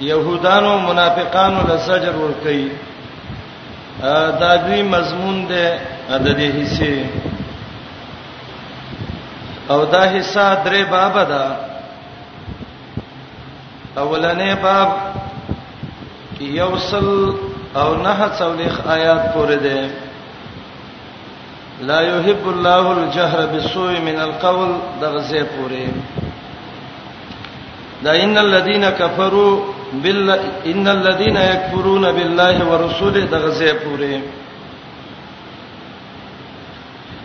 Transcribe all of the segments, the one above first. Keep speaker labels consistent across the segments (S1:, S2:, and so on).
S1: يهودانو منافقانو له زجر ور کوي دا دوی مضمون دی د دې حصے او دا حصہ درې باب ده اولنې باب کې یوصل او نه څولېخ آیات پورې ده لا يحب الله الجهر بالسوء من القول دغزه پوره دا ان الذين كفروا بالله ان الذين يكفرون بالله ورسوله دغزه پوره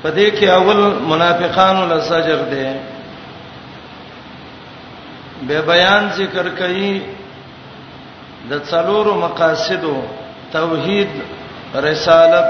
S1: پدې کې اول منافقانو له سجر دي به بیان ذکر کړي د څلورو مقاصدو توحید رسالت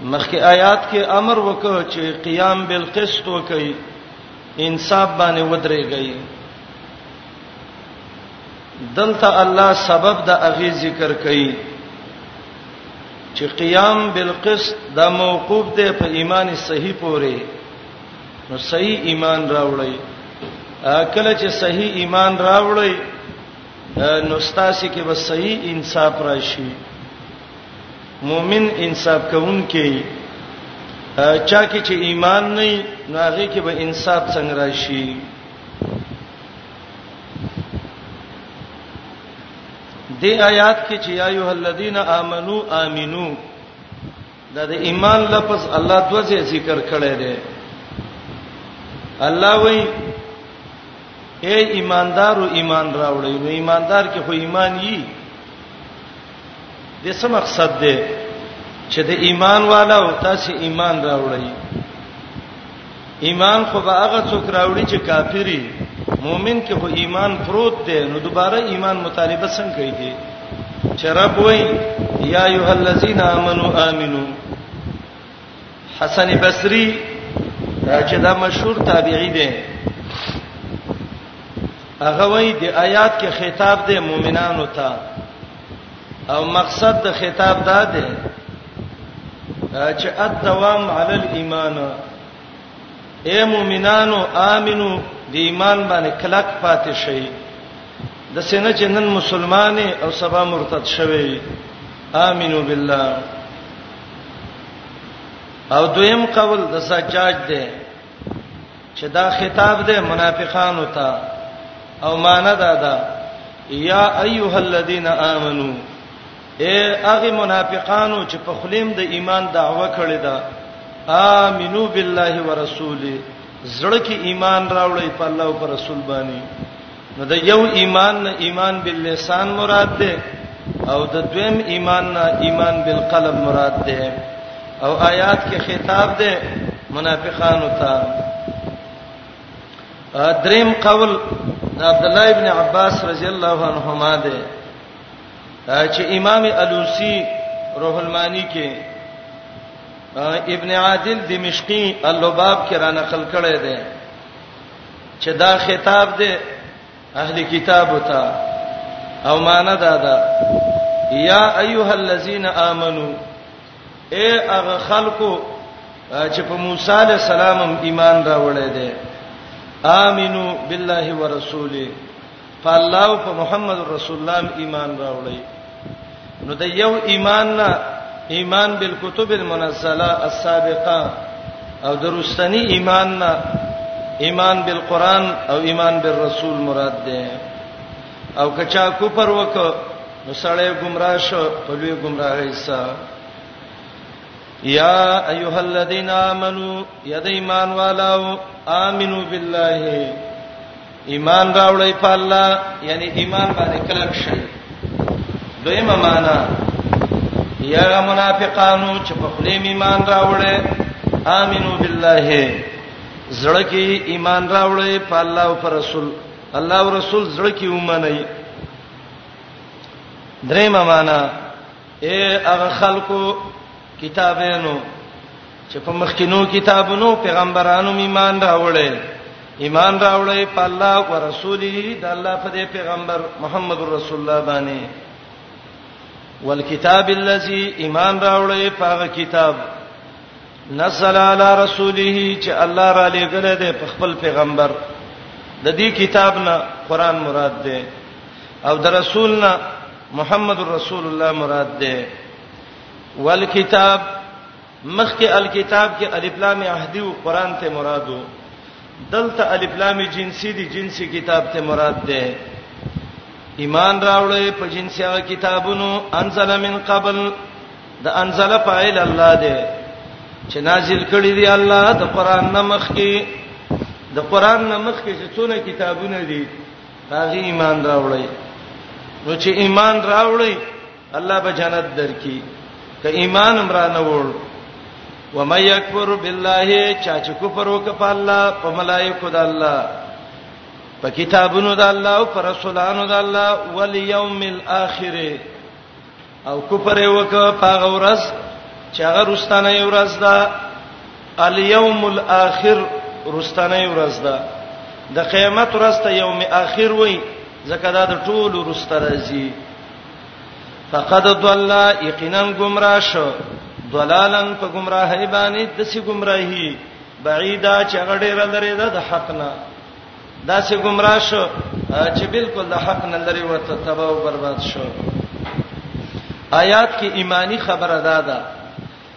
S1: مخکې آیات کې امر وکړ چې قیام بالقسط وکړي انصاف باندې ودرېږي دلته الله سبب د اغي ذکر کوي چې قیام بالقسط دا موقوف دی په ایمان صحیح پورې نو صحیح ایمان راوړی کله چې صحیح ایمان راوړی نو ستاسو کې به صحیح انصاف راشي مؤمن انصاف کوونکی چا کې چې ایمان نه نو هغه کې به انصاف څنګه راشي دې آیات کې چې یا ایه الذین آمنو آمینو دا د ایمان لفظ الله دوځه ذکر کړی دی الله وایي اے ایماندارو ایمان راوړی نو ایماندار کې خو ایمان یي د څه مقصد دی چې د ایمان والا او تاسو ایمان راوړی ایمان خو به هغه څوک راوړي چې کافری مؤمن کې خو ایمان پروت دی نو دوباره ایمان مطالبه څنګه کوي دی چې رب وای یا ایه الذین آمنو آمنو حسن بصری چې دا مشهور تابعی دی هغه وایي د آیات کې خطاب دی مؤمنانو ته او مقصد د خطاب دا دی چې الدوام علی الايمان اے مؤمنانو امنو د ایمان باندې کلک پاتې شئ د سینې چې نن مسلمانې او سبا مرتد شوي امنو بالله او دویم قول د سجاج دی چې دا خطاب دی منافقانو ته او معنا دا ده یا ایها الذین آمنو اے هغه منافقانو چې په خلیم د ایمان دعوه کړې ده آمنو بالله ورسوله زړه کې ایمان راوړی په الله او پر رسول باندې نو د یو ایمان نه ایمان باللسان مراد ده او د دویم ایمان نه ایمان بالقلب مراد ده او آیات کې خطاب ده منافقانو ته دریم قول عبد الله ابن عباس رضی الله عنهما ده چې امام الوسی روح المانی کې ابن عادل دمشقي اللباب کې را نقل کړی دی چې دا خطاب دی اهل کتاب ته او معنا دا ده یا ایها الذین آمنو اے هغه خلکو چې په موسی علی السلام ایمان راوړی دی امنو بالله ورسوله په الله او په محمد رسول الله ایمان راوړی نو د یو ایمان نه ایمان بالکتب المنزله السابقه او درستنی ایمان نه ایمان بالقران او ایمان بالرسول مراد ده او کچا کو پر وک نو سړی گمراه شو په لوی گمراهی سره یا ایها الذین آمنو یا د ایمان والو آمنو بالله ایمان راوړی په الله یعنی ایمان باندې کلک شي دویمه معنا یا منافقانو چې په خپل ایمان راوړی امنو بالله زړه کې ایمان راوړی په الله او پر رسول الله او رسول زړه کې ومني درېمه معنا اے هغه خلکو کتابینو چې په مخکینو کتابونو پیغمبرانو ایمان راوړل ایمان راوړی په الله او رسوله د الله په دې پیغمبر محمد رسول الله باندې والکتاب الذی ایمان راوړی په هغه کتاب نزل علی رسوله چې الله را لېګل دی په خپل پیغمبر د دې کتاب نه قران مراد دی او د رسول نه محمد رسول الله مراد دی والکتاب مخکې الکتاب کې الف لام عهدی او قران ته مرادو دلته الف لام جنسی دی جنسی کتاب ته مراد ده ایمان راوړې په جنسی هغه کتابونو انزل من قبل د انزل فاعل الله ده چې نازل کړی دی الله د قران نمخ کې د قران نمخ کې چې څونه کتابونه دي هغه ایمان راوړی نو چې ایمان راوړی الله به جنت درکې ک ایمان عمران وړ و مې یکفر بالله چا چې کفر وک په الله په ملائکه د الله په کتابونو د الله او پر رسولانو د الله ول یوم الاخر او کفر وک په غورس چې هغه رستانه یو ورځ ده الیوم الاخر رستانه یو ورځ ده د قیامت ورځ ته یوم اخر وای زکه دا د ټولو رسترازی فقد ضل یقینا گمراه شو ضلالن په گمراهی باندې د سی گمراهی بعیدا چې غډې را لري د حق نه دا سی گمراه شو چې بالکل د حق نه لري وته تباہ او برباد شو آیات کې ایمانی خبره ده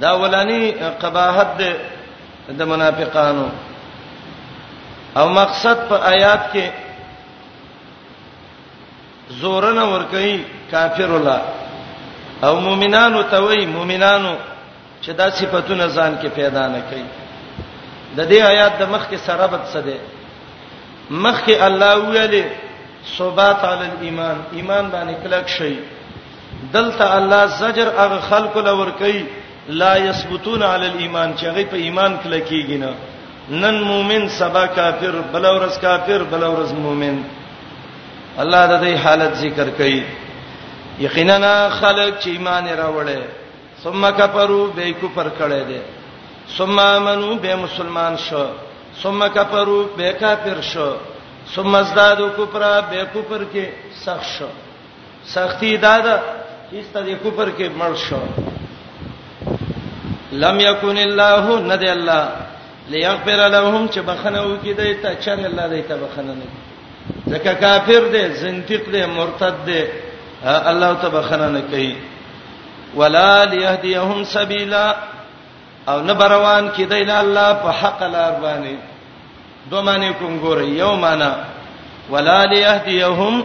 S1: دا ولانی قباحت ده د منافقانو او مقصد په آیات کې زورنه ور کوي کافر ولا او مؤمنانو ته وایي مؤمنانو چې دا صفاتونه ځان کې پیدا نه کوي د دې آیات د مخ کې سره بد څه ده مخ کې الله ویلي صبات علی الايمان ایمان باندې کلک شي دلته الله زجر هغه خلق لور کوي لا یثبتون علی الايمان چې هغه په ایمان کله کیږي نه نن مؤمن سبا کافر بل ورځ کافر بل ورځ مؤمن الله د دې حالت ذکر کوي یقینا خلق چې ایمان راوړي ثم کفروا به کفر کړي دي ثم امنوا به مسلمان شو ثم کفروا به کافر شو ثم ازدادوا کفرا به کفر کې سخت شو سختی دا ده چې ست د کفر کې مړ شو لم یکن الله ند الله لیغفر لهم چې بخنه وکي دی ته چر الله دی ته بخنه نه ځکه کافر دی زنديق دی مرتد دی الله ته بخنه نه کوي ولا ليهديهم سبيلا او نه بروان کې دی له الله په حق لار باندې دوه معنی کوم ګورې یو معنی ولا ليهديهم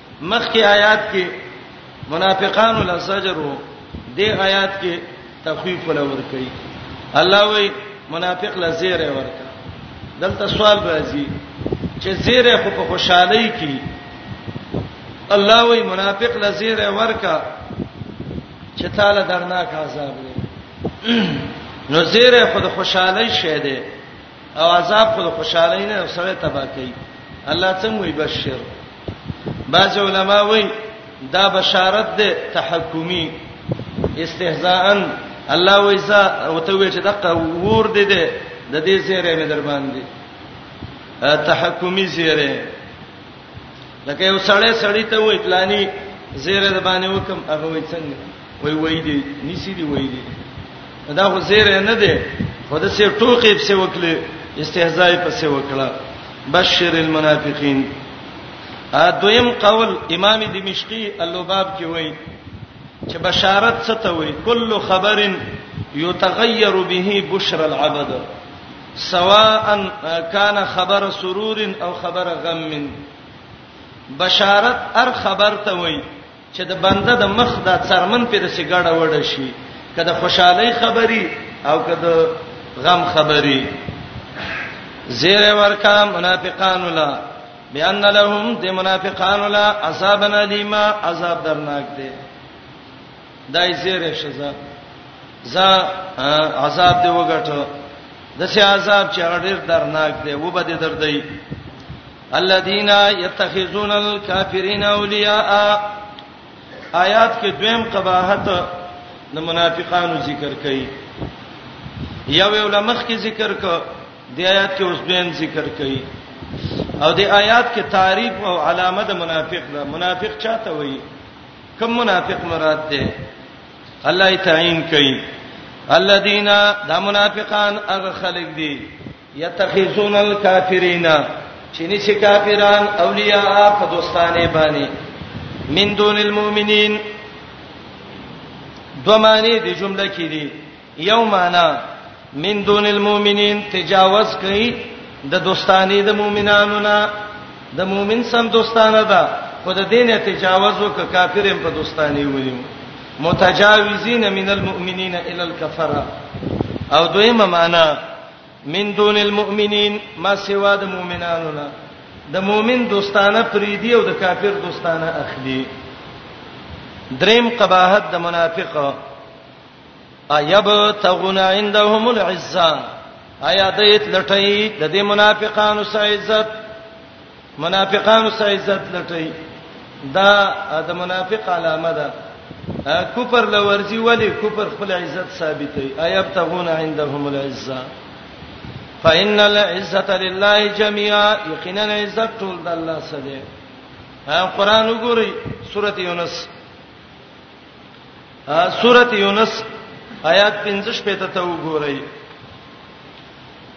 S1: مخکې آیات کې منافقانو له سجرو دې آیات کې تخویف ولور کوي الله وی منافق له زیره ورکا دلته سوال راځي چې زیره خو په خوشحالي کې الله وی منافق له زیره ورکا چې تعالی درناک عذاب دی نو زیره خو د خوشحالي شه دی او عذاب خو خوشاله نه سره تبا کوي الله څنګه وي بشیر بعض علما وایي دا بشارت ده تحکمی استهزاء الله وایزا او ته وی چې دغه ور دي ده د دې زیره مې در باندې تحکمی زیره لکه یو سړی سړی ته وای پلاني زیره د باندې وکم هغه وای څنګه وای وای دی نسی دی وای دی دا خو زیره نه دی خو د سې ټوکې په څه وکړي استهزاء په څه وکړه بشر المنافقین ا دویم قول امام دمشقي اللباب کې وای چې بشارت څه ته وای کل خبرن یتغیر به بشر العبد سواء کان خبر سرور او خبر غم بشارت ار خبر ته وای چې د بنده د مخ د څرمن په دسه ګډه وډه شي کله خوشحالي خبري او کله غم خبري زیر ورکا منافقان لا بیان لهم د منافقان لا عذاب الیما عذاب درناک دی دای زیره شزا ز عذاب دی وګټو د سي عذاب چې ډېر درناک دی و به دې دردای الذين يتخذون الكافرين اولياء آیات کې دویم قباحت د منافقانو ذکر کړي یو یو لمخ کې ذکر کو د آیات کې اوس دویم ذکر کړي او د آیات کې تعریف او علامه د منافق ده منافق چاته وایي کوم منافق مراد دی الله یې تعین کوي الذين دا منافقان هغه خلک دي يتخذون الكافرين چې نشي کافران اولیاء په دوستانه باندې من دون المؤمنین دوه معنی د جمله کې دي یو معنا من دون المؤمنین تجاوز کوي د دوستانی د مؤمنانو نه د مؤمن سم دوستانه ده خو د دین تجاوز وک کافرین په دوستانی ونیو متجاوزین من المؤمنین الی الکفره او دویمه معنا من دون المؤمنین ما سوا د مؤمنانو نه د مؤمن دوستانه پریدي او د کافر دوستانه اخلي دریم قباحت د منافق ايبتغون عندهم العزه ایا دیت لټی د دې منافقانو سره عزت منافقانو سره عزت لټی دا د منافق علامه ده کوپر لورځي ولی کوپر خپل عزت ثابتې ايبتغون عندهم العزه فإن العزة لله جميعا یقینا عزت ټول د الله سره ده قرآن وګورئ سورته یونس سورته یونس آیات 15 پته ته وګورئ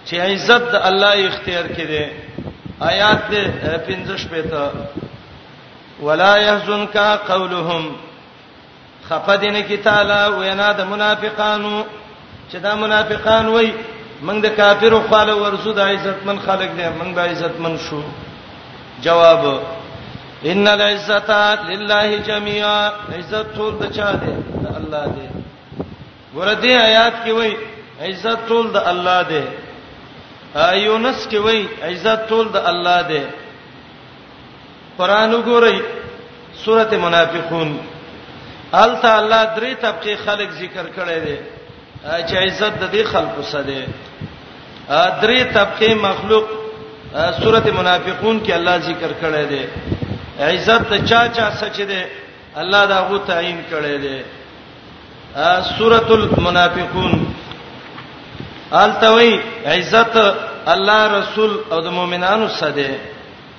S1: چې عزت د الله اختیار کړي آیات 15 پته ولا يحزنك قولهم خفدن کی تعالی وینا د منافقانو چې دا منافقان وای موږ د کافرو خاله ورزو د عزتمن خلک دي موږ به عزتمن شو جواب ان العزت لله جميعا عزت ټول د چا دی د الله دی ورته آیات کې وای عزت ټول د الله دی یونس کې وای عزت ټول د الله دی قران وګورئ سورته منافقون الته الله درې طبقه خلق ذکر کړی دی چې عزت د دې خلکو سره دی درې طبقه مخلوق سورته منافقون کې الله ذکر کړی دی عزت د چا چا سچ دی الله دا غو تعین کړی دی سورته المنافقون التوی عزت الله رسول او د مؤمنانو سره دی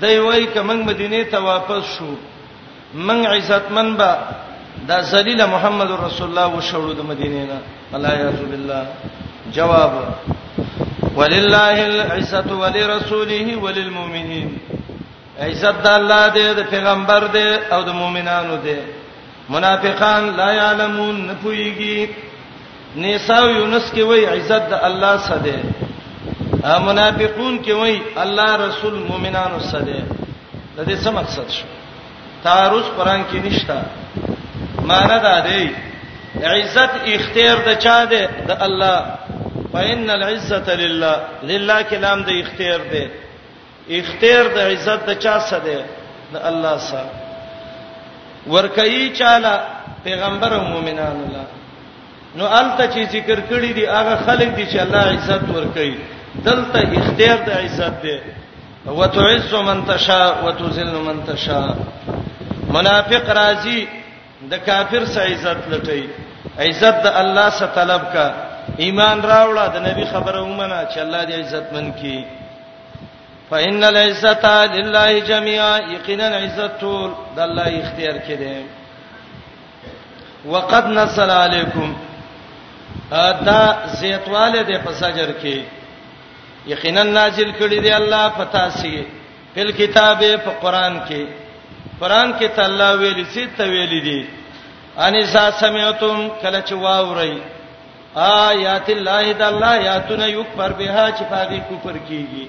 S1: دی وای ک موږ مدینه ته واپس شو موږ عزتمن به دا ذلیل محمد رسول الله وشړو د مدینه نه الله یعذ بالله جواب ولله العزت ولرسوله وللمؤمنین عزت د الله دی د پیغمبر دی او د مؤمنانو دی منافقان لا يعلمون نه پويږي نساء یونس کې وای عزت د الله سره ده منافقون کې وای الله رسول مؤمنانو سره ده د دې څه مقصد شو تعارض قران کې نشته معنی دا دی عزت اختیار د چا ده د الله فإن العزة لله لله کلام د اختیار ده اختیار د عزت د چا څه دی د الله سره ورکایي چاله پیغمبر او مؤمنان الله نو الته چې ذکر کړی دی هغه خلک دي چې الله عزت ورکایي دلته اختیار د عزت دی وتعز من تشاء وتذل من تشاء منافق راضی د کافر سره عزت لټي عزت د الله سره طلب کا ایمان راوړه د نبی خبره ومنه چې الله دې عزت من کړي فإن العزت لله جميعا یقینا عزت ټول د الله اختیار کې ده وقد نزل علیکم دا زیتواله ده په سجر کې یقینا نازل کړی دی الله پتا سی په کتابه په قران کې قران کې ته الله ویلي سي ته ویلي دي ان اذا سمعتم کله چې واوري آیات الله د الله آیاتونه یکفر بها چې پاګه کفر کیږي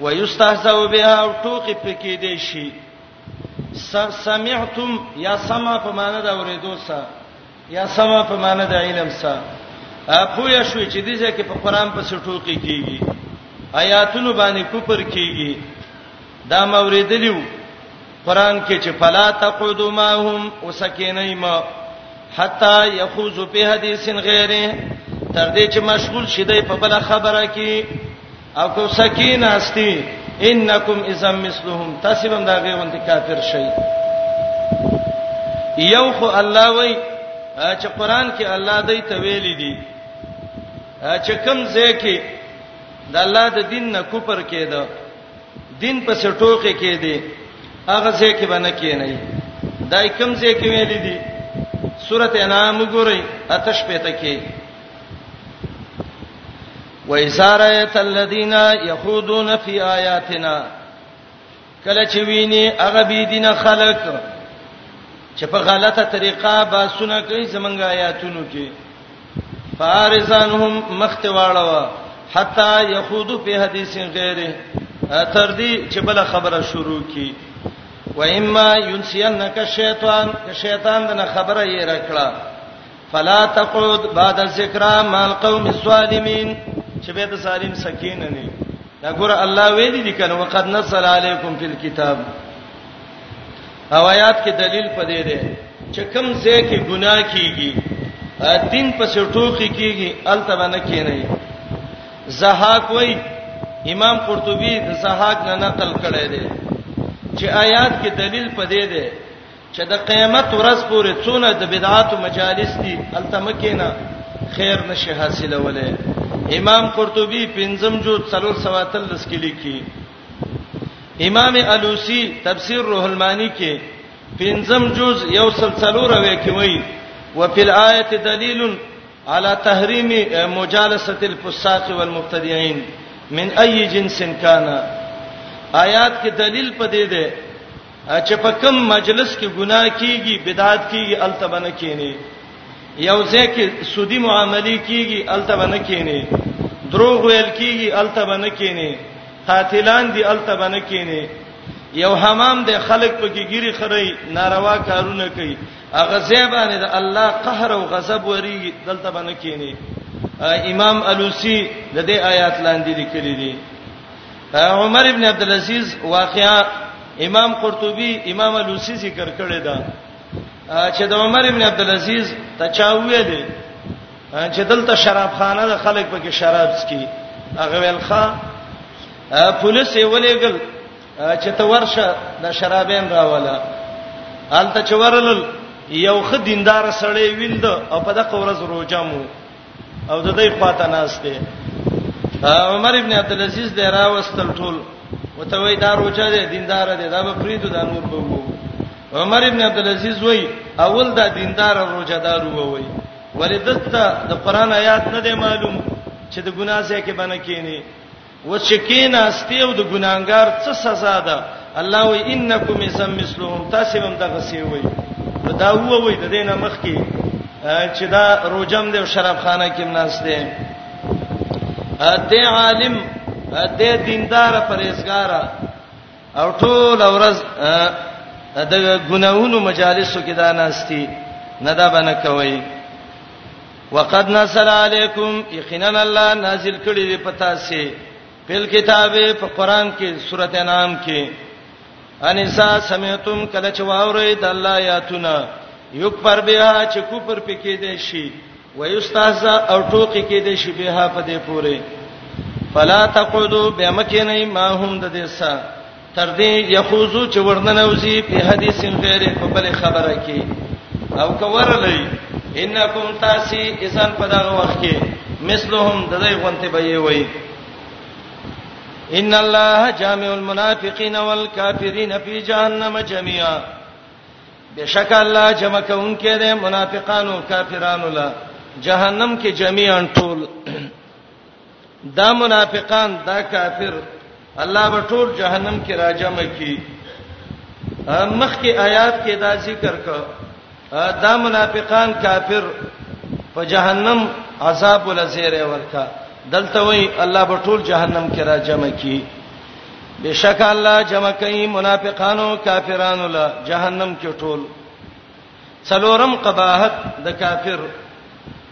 S1: ويستهزئ بها او ټوکی پکې دی شي سمعتم یا سما په معنا د اوریدو سره یا سما په معنا د علم سره اپو یا شوې چې دې ځکه په قران په سټوکی کیږي آیاتونو باندې کفر کیږي دا موریدلیو قران کې چې فلا تقعدوا معهم وسکینای ما حتا یخوز په حدیث غیره تر دې چې مشغول شې دی په بل خبره کې او کو سکینه استی انکم اذا مثلهم تاسبم دا غیوند کافر شي یو خو الله وای چې قران کې الله دای ته ویل دي چې کم ځای کې د الله د دین نه کوپر کېده دین په سټوکه کې دی هغه ځای کې باندې کې نه دای کوم ځای کې ویل دي سورته انعام وګورئ آتش پته کې وَإِسَارَيَةَ الَّذِينَ يَخُوضُونَ فِي آيَاتِنَا کله چې ویني هغه بي دینه خلک چې په غلطه طریقه باسونه کوي زمونږ آیاتونو کې فارزانهم مختواړوا حتا يخوض په حديث غيره تر دې چې بل خبره شروع کی و اما ينسينك الشيطان شیطان دنه خبره یې رکړه فلا تقعد بعد الذکر مع القوم الظالمين چې به د سالم سکین نه دا ګور الله ویلي دي کنه وقد نزل عليكم في الكتاب او آیات کې دلیل پدې دی چې کوم ځای کې ګناه کیږي دین په سټوخي کیږي الته باندې کینې زهاق وای امام قرطبي د زهاق نه نقل کړی دی چې آیات کې دلیل پدې دی چې د قیامت ورځ پورې څونه د بدعات او مجالس دي الته مکینا خیر نشي حاصلوله امام قرطبي پنځم جو 337 کې لیکي امام الوسی تفسیر روح المانی کې پنځم جز یو سلسله روي کې وایي وفي الايه دلیل على تحریم مجالسه الفساق والمبتدعين من اي جنس كان آیات کې دلیل پدې ده چې په کوم مجلس کې ګناه کیږي بدعت کیږي التبنه کینی یو ځکه سودی معاملې کیږي التبنه کینی دروغ ویل کیږي التبنه کینی قاتلان دي التبنه کینی یو حمام د خلک په کې ګيري خړی ناروا کارونه کوي هغه زیبانه د الله قهر او غضب وری دلته باندې کینی امام الوسی د دې آیات لاندې لیکلي دي عمر ابن عبد العزيز واقعا امام قرطبي امام لوسی ذکر کړی دا چې د عمر ابن عبد العزيز ته چا ویل چې دلته شراب خانه د خلک پکې شراب سکي هغه ویل ښا پولیس یې ولېګل چې ته ورشه د شرابین راواله حالت چې ورلل یو خ دیندار سړی ویند او په دغه ورځ روزه مو او د دې خواته ناشته عمر ابن عبد العزيز د راوستل ټول وته وای دا روچا دی دیندار دی دا به پریدو دا نور به وو عمر ابن عبد العزيز وای اول دا دیندار روچا دار وو وای ولې دته د قران آیات نه دی معلوم چې د ګناه ځای کې باندې کینی و چې کیناستی او د ګناګار څه سزا ده الله وی انکم اسم مثلهم تاسو هم دغه سی وی دا هو وی د دینه مخ کې چې دا روجم دی شراب خانه کې مناسته ته عالم ته دیندار پرهیزګار او ټول ورځ د ګناونو مجالسو کې دا ناشتي نه دا بنه کوي وقد نزل علیکم یقینا الله نازل کړی دی پتا سي په کتاب په قران کې سورته انعام کې انسا سمعتم کله چې واورې د الله یاتونه یکبر بها چې کوپر پکې دی شي ويستهزا او ټوکی کې دی شي بها په دې پوره فلا تقعدوا بمکه نه ما هم د دې سره تر دې یخوزو چې ورننوزی په حدیث غیر په بل خبره کې او کورلې انکم تاسی اذن په دغه وخت کې مثلهم د دې غونته به وي ان الله جامع المنافقین والکافرین فی جهنم جميعا بشک الله جمع کوونکې ده منافقانو کافرانو لا جهنم کې جميعا ټول دا منافقان دا کافر الله به ټول جهنم کې راجم کی مخکې آیات کې دا ذکر کا دا منافقان کافر په جهنم عذاب ولزیر ورکا دلته وی الله به ټول جهنم کې راجم کی بشک الله جمع کوي منافقانو کافرانو له جهنم کې ټول څلورم قباحت د کافر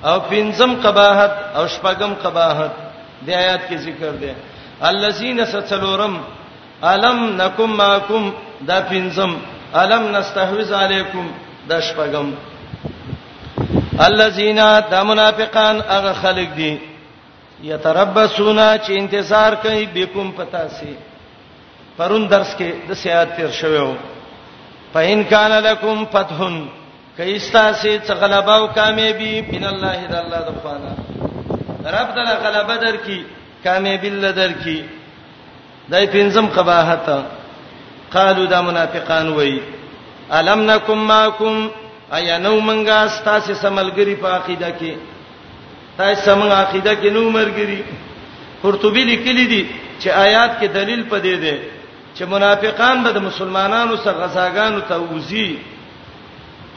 S1: او پنځم قباحت او شپږم قباحت د آیات کې ذکر دی الذين سچلورم الم نکم ماکم دا پنځم الم نستحوذ علیکم دا شپږم الذين دا منافقان هغه خلق دي یتربسون چې انتظار کوي بكم پتا سي پرون درس کې د سیات تیر شوو فإن كان لكم فتح کایستا سي څغلبا او کامیابی من الله د الله د خوانه رب د غلبه در کی کامیابی لدر کی دای پنځم قباحت قالو دا منافقان وای الم نکم ماکم ایا نو منګه استاسو سملګری په عقیده کې تاسو څنګه عقیده کې نو مرګري قرطبي لیکلي دي چې آیات کې دلیل پدې ده چې منافقان به د مسلمانانو سره غزاګانو ته وزي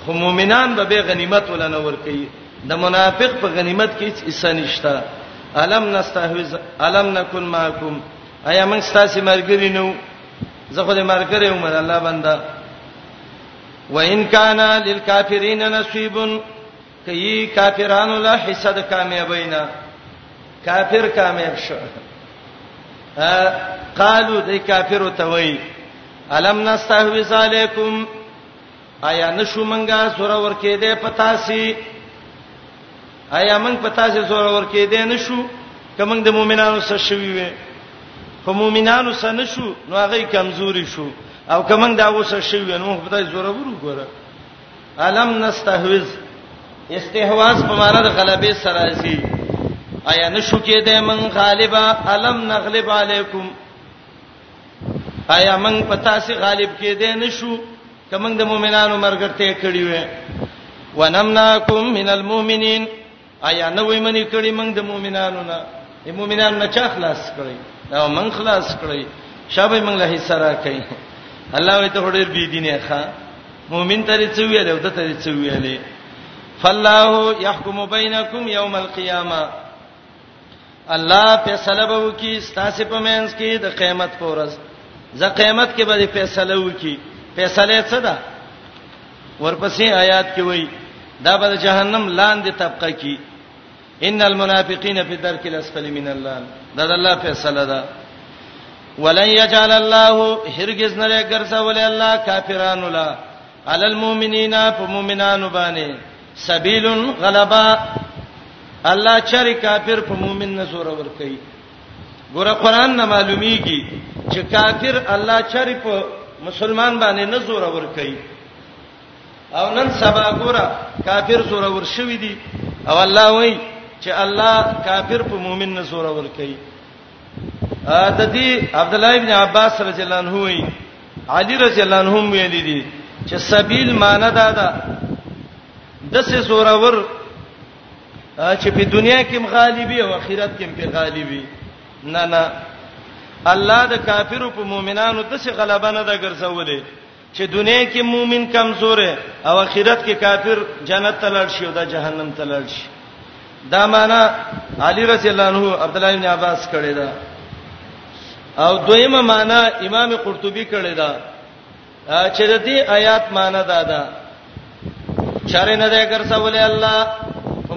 S1: خو مؤمنان به به غنیمت ولنه ور کوي د منافق په غنیمت کې هیڅ حصہ نشته الم نستحوذ الم نکن معکم ایا موږ ستاسو مرګري نو زه خو دې مرګري عمر الله بندا وان کان للکافرین نصیب کوي کافرانو له حصہ د کامیابینا کافر کامیاب شو قالو د کافرو ته وای الم نستحوذ علیکم آیا نشو منګه سور ور کې دې پتا سي آیا من پتا سي سور ور کې دې نشو کوم د مؤمنانو سره شوي وي خو مؤمنانو سره نشو نو هغه کمزوري شو او کوم دا وسه شوي نو په دې زوره ورو ګوره الم نستحوذ استحواذ په معنا د غلبې سره راځي آیا نشو کې دې من غالبا الم نغلب علیکم آیا من پتا سي غالب کې دې نشو کمن د مؤمنانو مرګرته کړی وې ونمناکم من المؤمنین آیا نه وای منی کړی موږ د مؤمنانو نه د مؤمنانو نه چا خلاص کړی دا موږ خلاص کړی شابه موږ له حصہ راکې الله وي ته ډېر بی دینه ښا مؤمن ترې څو ویل او د ترې څو ویلې فالله يحكم بينكم يوم القيامه الله فیصله به وکي ستاسو په مینس کې د قیامت پر ورځ ز قیامت کې به فیصله وکي فیصله څه ده ورپسې آیات کې وایي دا به جهنم لاندې طبقه کې ان المنافقین فی درک الاسفل من الله دا د الله فیصله ده ولن یجعل الله هرگز نه ګرځول الله کافرانو لا علی المؤمنین په مؤمنانو باندې سبیل غلبا الله چر کافر په مؤمن نه زور ور کوي ګوره قران نه معلومیږي چې کافر الله چر په مسلمان باندې نه زور ور کوي او نن سبا ګوره کافر زور ور شوی دی او الله وایي چې الله کافر په مؤمن نه زور ور کوي د دې عبد الله ابن عباس رضی الله عنه وی علی رضی الله عنه ویل دي چې سبیل معنی دا ده د څه زورور چې په دنیا کې مغالبي او آخرت کې په غالبي نه نه الله د کافرو په مؤمنانو د څه غلبه نه ده ګرځولې چې دنیا کې مؤمن کمزور او آخرت کې کافر جنت ته لاړ شي او د جهنم ته لاړ شي دا معنا علی رضی الله عنه عبد الله بن عباس کړی دا او دویمه معنا امام قرطبي کړی دا چې د دې آیات معنا دا ده چاره نه ده ګرځولې الله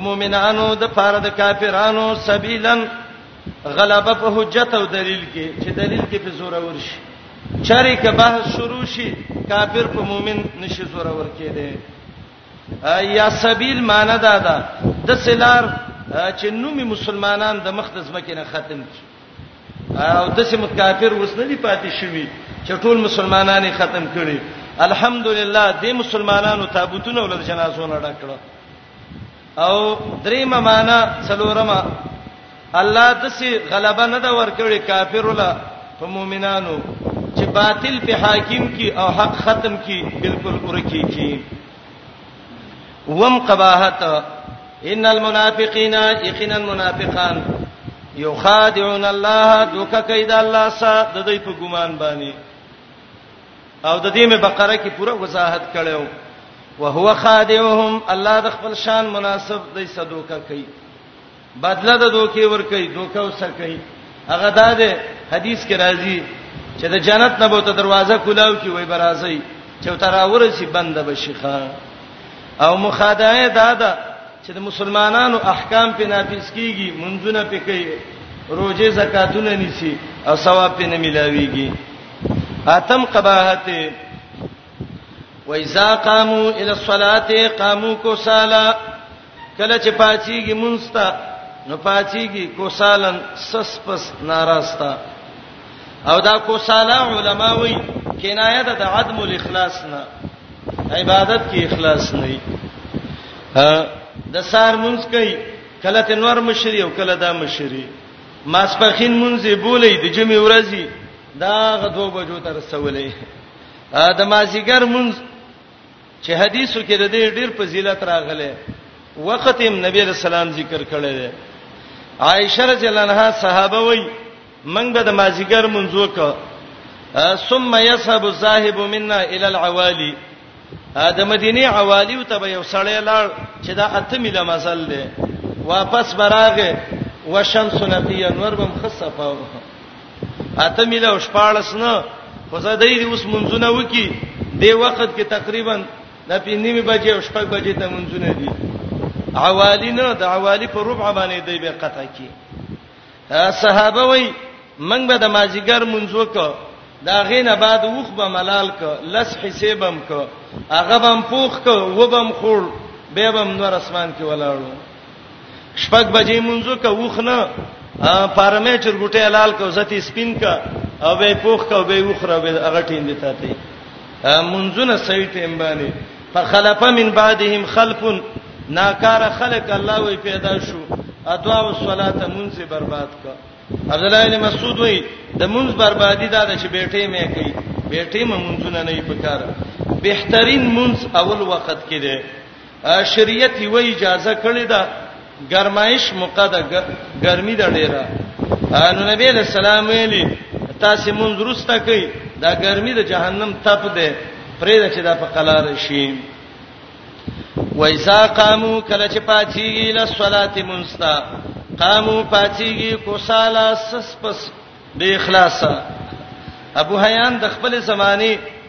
S1: مؤمنانو د فارد کافرانو سبیلن غلبه په حجت او دلیل کې چې دلیل کې په زور ور شي چاري کې بحث شروع شي کافر په مؤمن نشي زور ور کېده یا سبیل معنی دا ده د سلار چې نومي مسلمانان د مخ د زمکه نه ختم کی او د سم کافر وسنه دی پاتې شوی چې ټول مسلمانانې ختم کړي الحمدلله د مسلمانانو تابوتونه ولر جنازو نه ډکړه او دریمه معنا څلورمه الله دسی غلبه نه دا ورکړي کافر ولا په مؤمنانو چې باطل په حاکم کی او حق ختم کی بالکل ورکی کی وم قباحت ان المنافقین یقینا منافقان یخادعون الله دوک کید الله سا د دې په ګمان باندې او د دې مې بقره کې پوره وضاحت کړو وهو خادعهم الله د خپل شان مناسب دی صدوکه کوي بدله د دوکي ور کوي دوکه وسه کوي هغه دا ده حدیث کې راځي چې د جنت نه بوته دروازه کولاو کې وای برازي چې تراور شي بند بشيخه او مخادعه دا ده چې د مسلمانانو احکام په نافذ کیږي منځونه پکې روزه زکاتونه نيسي او ثواب په نه ملاويږي اتم قباحت وایذا قامو الی الصلاه قامو کوسالا کله چې پاتېږي مونستا نو پاتېږي کوسالن سس پس ناراستا او دا کوسالا علما وایي کنایه ده د عدم الاخلاص نه عبادت کې اخلاص نه وي د سار مونږ کوي کله تنور مشری او کله دا مشری ماسپخین مونږه بولې د جمعې ورځې دا غدو بجو تر رسولې د مازیګر مونږ چې حدیثو کې د دې ډېر فضیلت راغله وخت هم نبی رسول الله ذکر کړی دی عائشه رضی الله عنها صحابه وای منګ به د مازیګر مونږ وکړو ثم يذهب الذاهب منا الى العوالي د مدینه عوالی او تبه یو سړی لاړ چې دا اته میله مزل دی واپس براغه وشمس نقیه نور بم خصفه اته مې له شپارس نه خو زه دې اوس منځونه وکی دی وخت کې تقریبا د پینځمې بجې او شپږ بجې ته منځونه دي عوالی نه د عوالی په ربع باندې دی به قطع کی صحابه وای منګ به د مازیګر منځو کو دا غینه بعد وخ به ملال کو لس حسابم کو هغه بم پوخ کو وبم خور به بم نور اسمان کې ولاړو شپږ بجې منځو کا وخنه پارمه چرګټه حلال کو زتی سپین کا او به پوخ کا به وخره به هغه ټیم دي تاته منځونه صحیح ټیم باندې فخلف من بعدهم خلف ناکار خلق الله وی پیدا شو ادوا او صلات منځ برباد کا عبد الله بن مسعود وی د منځ بربادی دا چې بیٹې مې کوي بیٹې مې منځونه نه یې پکاره بهترین منځ اول وخت کې دی شریعت یو اجازه کړی دا ګرمایش موقع ده ګرمي ده ډیره نو نبی له سلام ویلي تاسو مونږ درسته کوي دا ګرمي د جهنم تپ ده پرې ده چې دا په قلار شي وایسا قامو کله چې پاتېږي له صلات منستا قامو پاتېږي کوسالا سس پس د اخلاص ابو حیان د خپل زمانه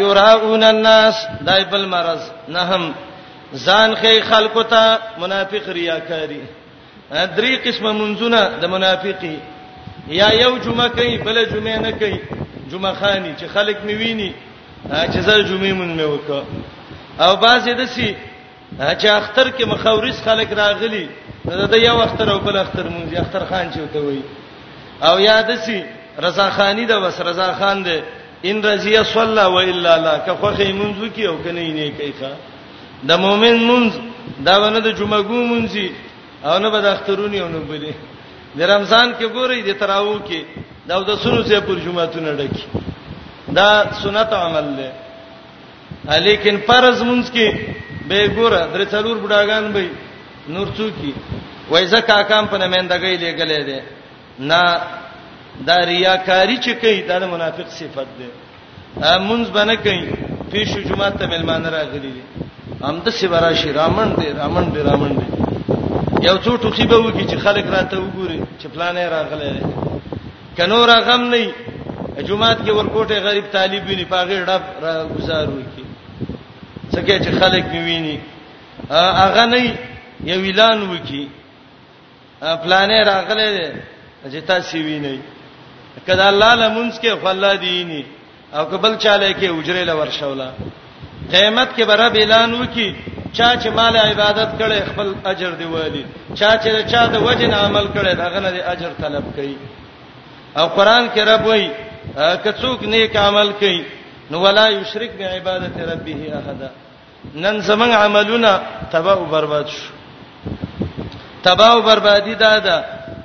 S1: یراون الناس دایبل مرز نه هم ځان خې خلکو ته منافق ریاکاری درې قسمه منځونه د منافقي یا یو جمعه کوي بل جمعه نه کوي جمعه خاني چې خلک می ویني چې زه جمعه مونږ مې وکړه او بعضې د سي چې اختر کې مخاوريس خلک راغلي نو د یو اختر او بل اختر مونږ اختر خان چې وته وي او یاد سي رضا خانی دا بس رضا خان دی ان رضی صلی و الا لا که خو خې مونږ کی او کني نه کوي ښا د مؤمن مونږ دا ونه د جمعه ګو مونږ او نه بد اخترونی او نه بلی د رمضان کې ګوري د تراو کې دا د سونو سه پر جمعه تونه ډکی دا سنت عمل له لیکن فرض مونږ کې به ګوره درې څلور بډاګان به نور څوکي وای زکه کام په نمائندګۍ لګلې ده نه دا ریاکاری چې کوي دا د منافق صفت ده مونږ باندې کوي پیشو جمعه ته ملمان راغلي دي هم د سیورا شي رامن دي رامن دي رامن دي یو څو ټوخي به وږي چې خلک راته وګوري چې پلان یې راغلی کنور غم نه جمعات کې ورکوټه غریب طالب ویني پاغه ډب را گزارو کی څکه چې خلک می ویني هغه نه یو اعلان وکي پلانې راغله چې تاسو ویني کله الله لمونځ کې خلا دیني او قبل چاله کې اجره لور شولا قیامت کې بر رب اعلان وکي چا چې مال عبادت کړي خپل اجر دی والی چا چې چا د وجن عمل کړي دغه نه اجر طلب کوي او قران کې رب وایي کڅوک نیک عمل کوي نو ولا یشرک بعبادت ربه احد نن زمنګ عملونه تباہ او برباد شو تباہ او بربادی دا ده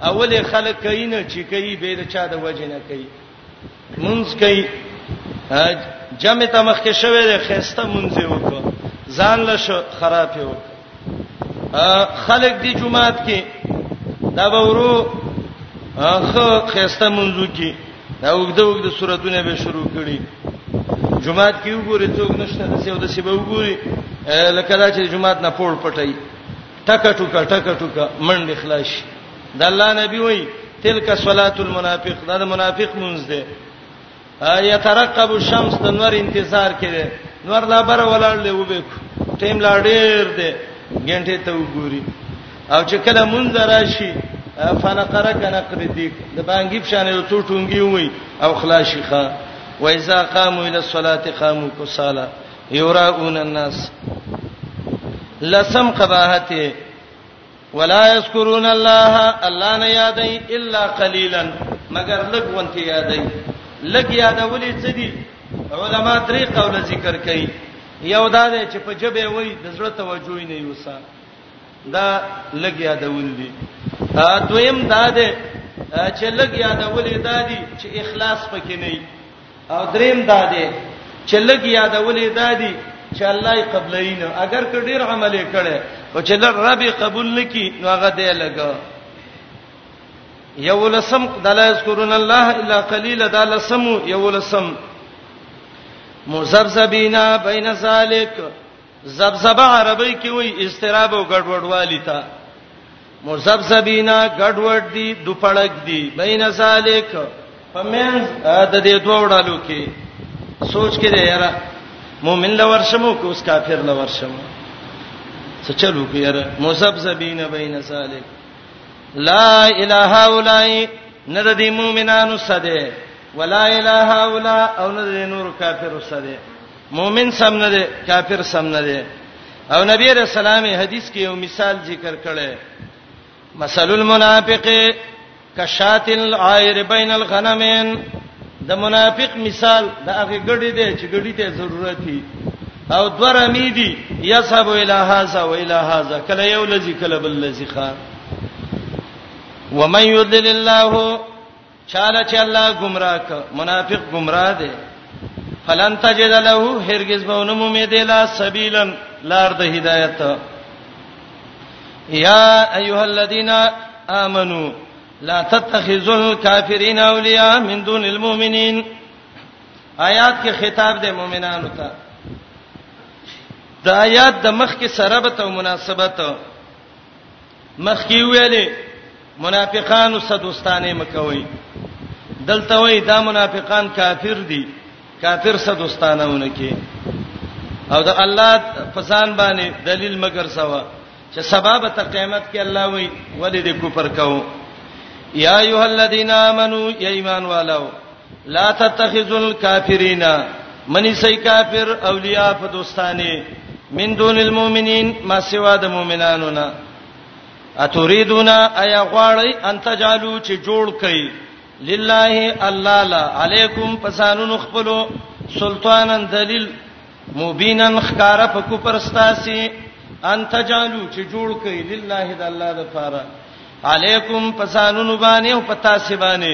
S1: اول خلک کین چې کوي به د چا د وجه نه کوي منځ کوي جمع ته مخ کې شوی دی خيسته منځ وکړه ځان له خراب یو خلق دی جمعات کې دا به ورو خو خيسته منځ کې دا وګده وګده سوراتونه به شروع کړي جمعات کې وګوري څوک نشته د سیو د سیبه وګوري لکه دا چې جمعات نه پوړ پټي ټکا ټکا ټکا ټکا منډه خلاص د الله نبی وای تلک صلاه المنافق دا د منافق مونږ دی یترقب الشمس د نور انتظار کړي نور لا بر ولاړ له وبې ټیم لا ډیر دی ګنټه ته وګوري او چې کله مونږ راشي فنقره کنه قردیک د بانګیب شانه یو څو ټونګي وای او خلاصي ښا وایذا قاموا الى الصلاه قاموا كسالى یراؤن الناس لسم قباحت ولا یذکرون الله الله نه یادای الا قلیلا مگر لګونته یادای لګ یادولې څه دي علما درې قول ذکر کوي یو دا دی چې په جبه وای د زړه توجه نه یوسا دا لګ یادول دي دویم دا دی چې لګ یادولې دا دي چې اخلاص پکې نه وي او دریم دا دی چې لګ یادولې دادی چې الله یې قبلای نه اگر که ډیر عمل یې کړي او چې لر رب قبول نکي نو هغه دی لګ یو لسم دلا یذکرون الله الا قلیلا دا لسم یو لسم مزبذبینا بین ذالک زبزبه عربی کې وای استراب او ګډوډوالی ته مزبذبینا ګډوډ دي دوپړک دي بین سالک فمن د دې دوه وړالو کې سوچ کې دی یاره مؤمن لور شمو کې اوس کافر لور شمو څه چلو کې یاره مزبذبینا بین سالک لا اله الا نه د دې مؤمنانو سده ولا اله الا او نه د نور کافر سده مؤمن سم نه دی کافر سم نه دی او نبی رسول الله حدیث کې یو مثال ذکر کړي مثل المنافق کشات العائر بین الغنمین د منافق مثال د هغه ګډي دی چې ګډي ته ضرورت دی او دور امیدی یصحب الی هذا و الی هذا کله یو لذي کله بل لذي خان ومن یضلل الله چاله چې الله گمراه ک منافق گمراه دی فلن تجد له هرگز به نمو می دی لا سبیلن لار د هدایت یا ایها الذین آمنو لا تتخذوا الكافرین اولیاء من دون المؤمنین آیات کې خطاب د مؤمنانو ته د آیات د مخ کې سره به ته مناسبت مخکې ویلې منافقانو سره دوستانه مکوئ دلته وای دا منافقان کافر دي کافر سره دوستانه ونکي او د الله په ځان باندې دلیل مگر سوا چې سبب ته قیامت کې الله وای ولې د کفر کاو یا ایه الذین آمنو یا ایمان والو لا تتخذوا الكافرين منی سي کافر اولیاء په دوستانه من دون المؤمنین ما سوا د مؤمنانو نه اتريدون ايا غواړی ان تجالو چې جوړ کړي لله الله لا علیکم پسانو خپلو سلطانن دلیل مبینن خکاره په کو پرستاسي ان تجالو چې جوړ کړي لله د الله د فاره علیکم پسانو باندې او پتا سی باندې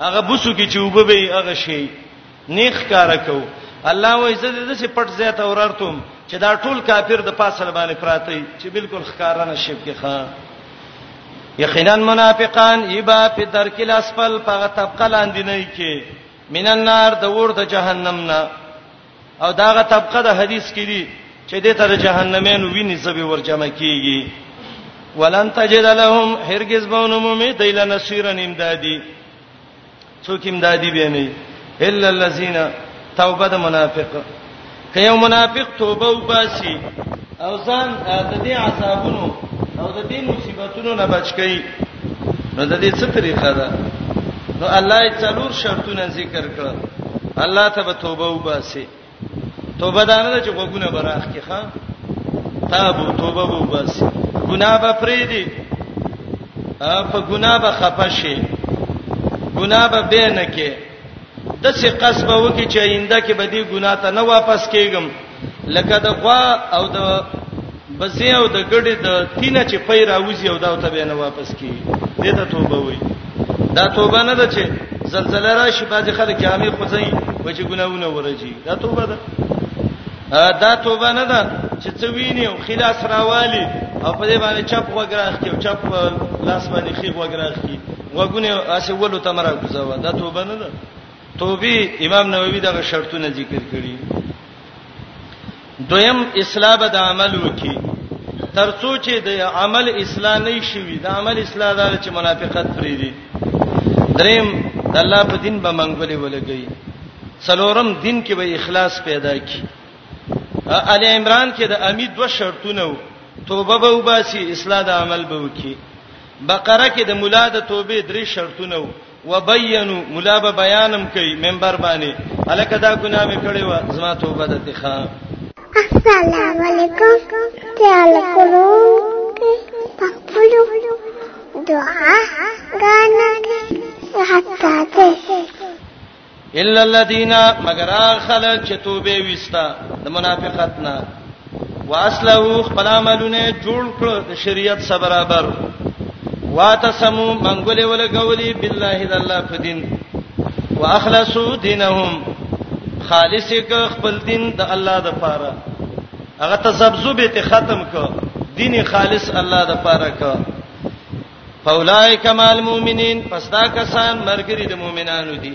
S1: هغه بوسو کې چې وبه به هغه شي نیخ کار کو الله وای زه دې څه پټ زیات اورارتم چې دا ټول کافر د پاسه باندې پراته چې بالکل ښکارا نه شپ کې ښا یقینا منافقان یبا په درکل اسفل په طبقه لاندې نه کې مینن نار د ور د جهنم نه او داغه طبقه د حدیث کې دي چې د تر جهنمین ویني زبې ورجمع کیږي ولن تجد لهم هرگز بونو مومي دیل نصيرن امدادي څوک امدادي به نه الا الذين توبه د منافق کيو منافق توبه وباسي او ځان د دې عذابونو او د دې مصیبتونو نه بچ کړي نو د دې څه طریقه ده نو الله یې څلور شرطونه ذکر کړل الله ته به توبه وباسي توبه دا نه چې غوګونه براخ کې ښا تابو توبه وباسي ګناه به پرې دي په ګناه به خپه شي ګناه به به نه کې د څه قصبه وکي چې آینده کې به دې ګناه ته نه واپس کېږم لکه د غوا او د بزې او د ګډې د تینه چې پي راوځي او دا ته به نه واپس کېږي دې ته توبه وایي دا توبه نه ده چې زلزلہ راشي باځي خلک جامې خوځي و چې ګناونه ورجي دا توبه ده دا توبه نه ده چې څه ویني او خلاص راوالي او په دې باندې چپ وګراخ کې او چپ لاس باندې خې وګراخ کې وګونه اسې ولو تمرا ګزوا دا توبه نه ده توبه امام نووي دغه شرطونه ذکر کړی دویم اصلاح به د عمل وکي ترڅو چې د عمل اصلاح نه شي د عمل اصلاح دا چې منافقت پرې دي دریم د الله په دین به منګولې ولګي څلورم دین کې به اخلاص پیدا کی ال عمران کې د امید دوه شرطونه وو توبه به وباسي اصلاح د عمل به وکي بقره کې د مولا د توبې درې شرطونه وو وبینو مولا به بیانم کوي منبر باندې الکه دا ګناه مې کړې و زما توبه ده تخا
S2: السلام علیکم تعال کولو پخپلو دعا غانا حتا ته
S1: الا الذين مگر خلق چې توبه وستا د منافقت نه واسلو خپل عملونه جوړ کړ د شریعت سره برابر واتسمو منګولې ولګولې بالله د الله په دین واخلصو دینهم خالص ک خپل دین د الله د پاره هغه تزبذب ته ختم ک دین خالص الله د پاره ک فاولائک مال مؤمنین پس دا کسان مرګری د مؤمنانو دي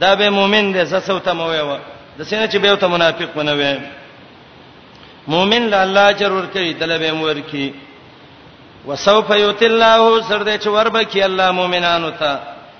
S1: دا به مؤمن دې زسو ته مو ویو د سینې چې به ته منافق ونه وې مؤمن له الله اجر ورکړي دلبه مور کی وسوف یوت الله سر دې چې وربکی الله مؤمنانو ته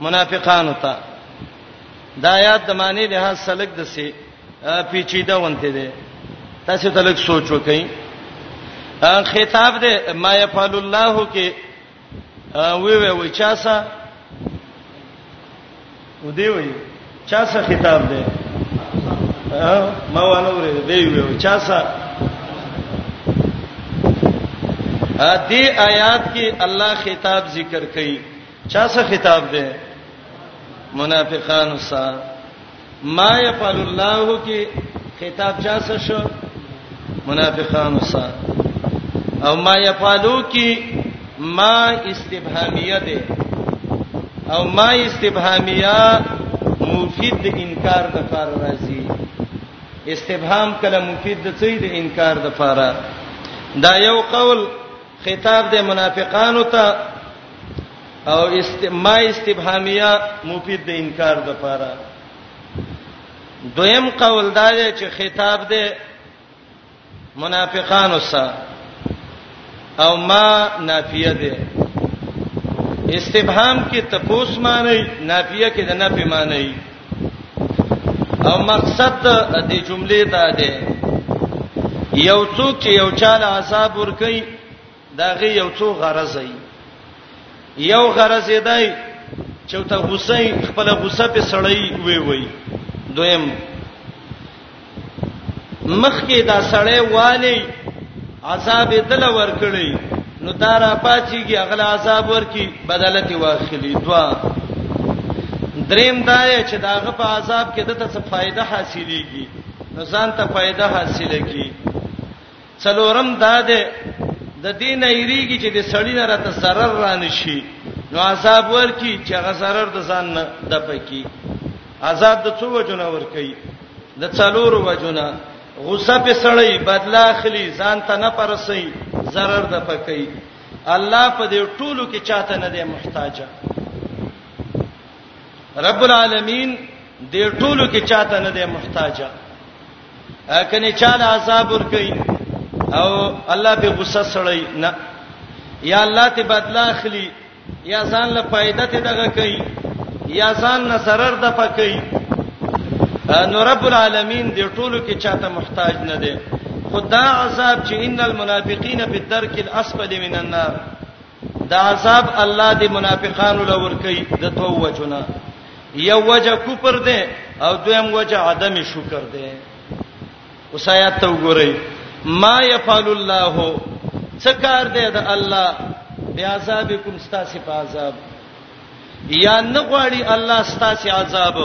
S1: منافقانو ته دا آیات د معنی له حال سلک د سي پیچیده ونته دي تاسو ته لږ سوچ وکئ خطاب دې ما يفعل الله کې وی وی وی چا سا و دی وی چا سا خطاب دې ما وانه ورې دی وی وی چا سا ا دې آیات کې الله خطاب ذکر کړي چا څه خطاب دی منافقانو سره ما يفعل الله کې خطاب چا څه شو منافقانو سره او ما يفعلو کې ما استبهامیه ده او ما استبهامیه مفید د انکار د فار راځي استبهام کله مفید د څه د انکار د فار دا یو قول خطاب د منافقانو ته او استما استفهامیه مفید د انکار د پاره دویم قول دا دی چې خطاب دی منافقانو سره او ما نافیه دی استفهام کې تپوس معنی نافیه کې د نفي معنی او مقصد د جملې دا دی یو څوک چې یو چاله عذاب ور کوي دا غي یو څو غرض ای یو غرض یې دای چې ته غوسه خپل غوسه په سړی وی وی دویم مخکې دا سړی والی عذاب دل ور کړی نو دارا پاتېږي اغلا عذاب ورکی بدلتي واخلي دوا دریم دا چې داغه په عذاب کې دته څه فائدہ حاصلېږي نو ځان ته فائدہ حاصله کی څلورم دا ده د دین ایریږي چې د سړی نه راته zarar را نشي نو عذاب ورکی چې هغه zarar د ځان نه د پکی عذاب د څو وجونه ورکی د څلور وجونه غصه په سړی بدلا اخلي ځان ته نه پرسي zarar د پکی الله په دې ټولو کې چاته نه دی محتاج رب العالمین دې ټولو کې چاته نه دی محتاج کني چاله عذاب ور کوي او الله به غصه سړی نه یا الله ته بدلا اخلي یا ځان له فائدې ته دغه کوي یا ځان نه zarar د پکې نو رب العالمین دې ټولو کې چاته محتاج نه دی خدا عذاب چې ان المنافقین فی الدرک الاسفل من النار دا عذاب الله دې منافقانو لور کوي د تو وجونه یو وجه کوپر دې او دویم وجه عدم شکر دې وسایات ته وګورئ ما يفعل الله څکار دې د الله بیا عذابکم ستاسو په عذاب یا نه غواړي الله ستاسو عذاب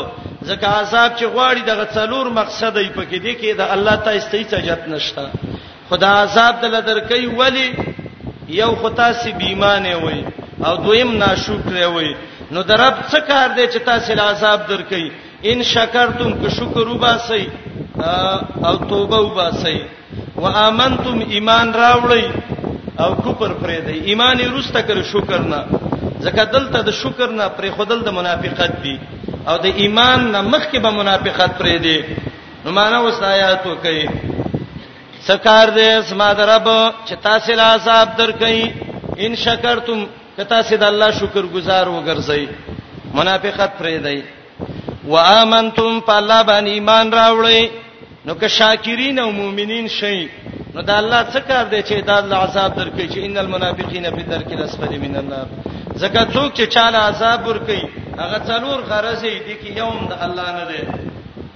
S1: ځکه عذاب چې غواړي دغه څلور مقصد یې پکې دي کې د الله ته استیڅ جت نشته خدا عذاب دل درکې ولی یو خطا سی بیمانه وای او دویم ناشکر وای نو درب څه کار دی چې تاسو له عذاب درکې ان شکرتم که شکر وباسئ او توبه وباسئ وامنتم ایمان راوړئ او کفر پرې دی ایمان یې روسته کړ شکر نه ځکه دلته د شکر نه پرې خودل د منافقت دی او د ایمان نه مخکې به منافقت پرې دی نو معنا وسایات وکي سکار دې اسما درب چې تاسو له عذاب درکې ان شکرتم که تاسو د الله شکر گزار وګرځئ منافقت پرې دی و امنتم فالله باندې ایمان راوړئ نو که شاکرین او مؤمنین شئ نو دا الله څه کار دی چې دا الله عذاب درکې چې ان المنافقین فی الدرک الاسفل من النار زکه څوک چې چاله عذاب ورکې هغه څلور غرضې دي کې یوم د الله نه دی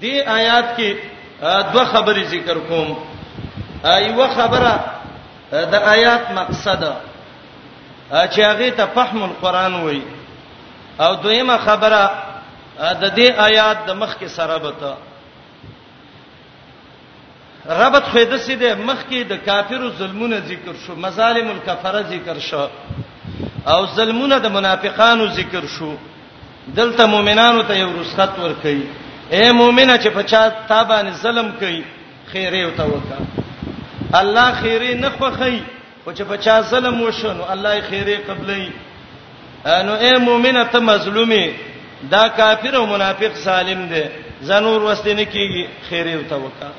S1: دې آیات کې دوه خبرې ذکر کوم ایو خبره د آیات مقصد چې هغه ته فهم القرآن وای او دویمه خبره د دې آیات د مخ کې سره بته ربط خو د سې د مخکې د کافرو ظلمونه ذکر شو مظالم الکفره ذکر شو او ظلمونه د منافقانو ذکر شو دلته مؤمنانو ته یو رسخت ورکړي اے مؤمنه چې پچا تابانه ظلم کوي خیره او توکا الله خیره نه خوخی خو چې په چا ظلم وشو نو الله یې خیره قبلې نو اے مؤمنه ته مظلومي دا کافر او منافق ظالم دی زنور وسته نه کیږي خیره او توکا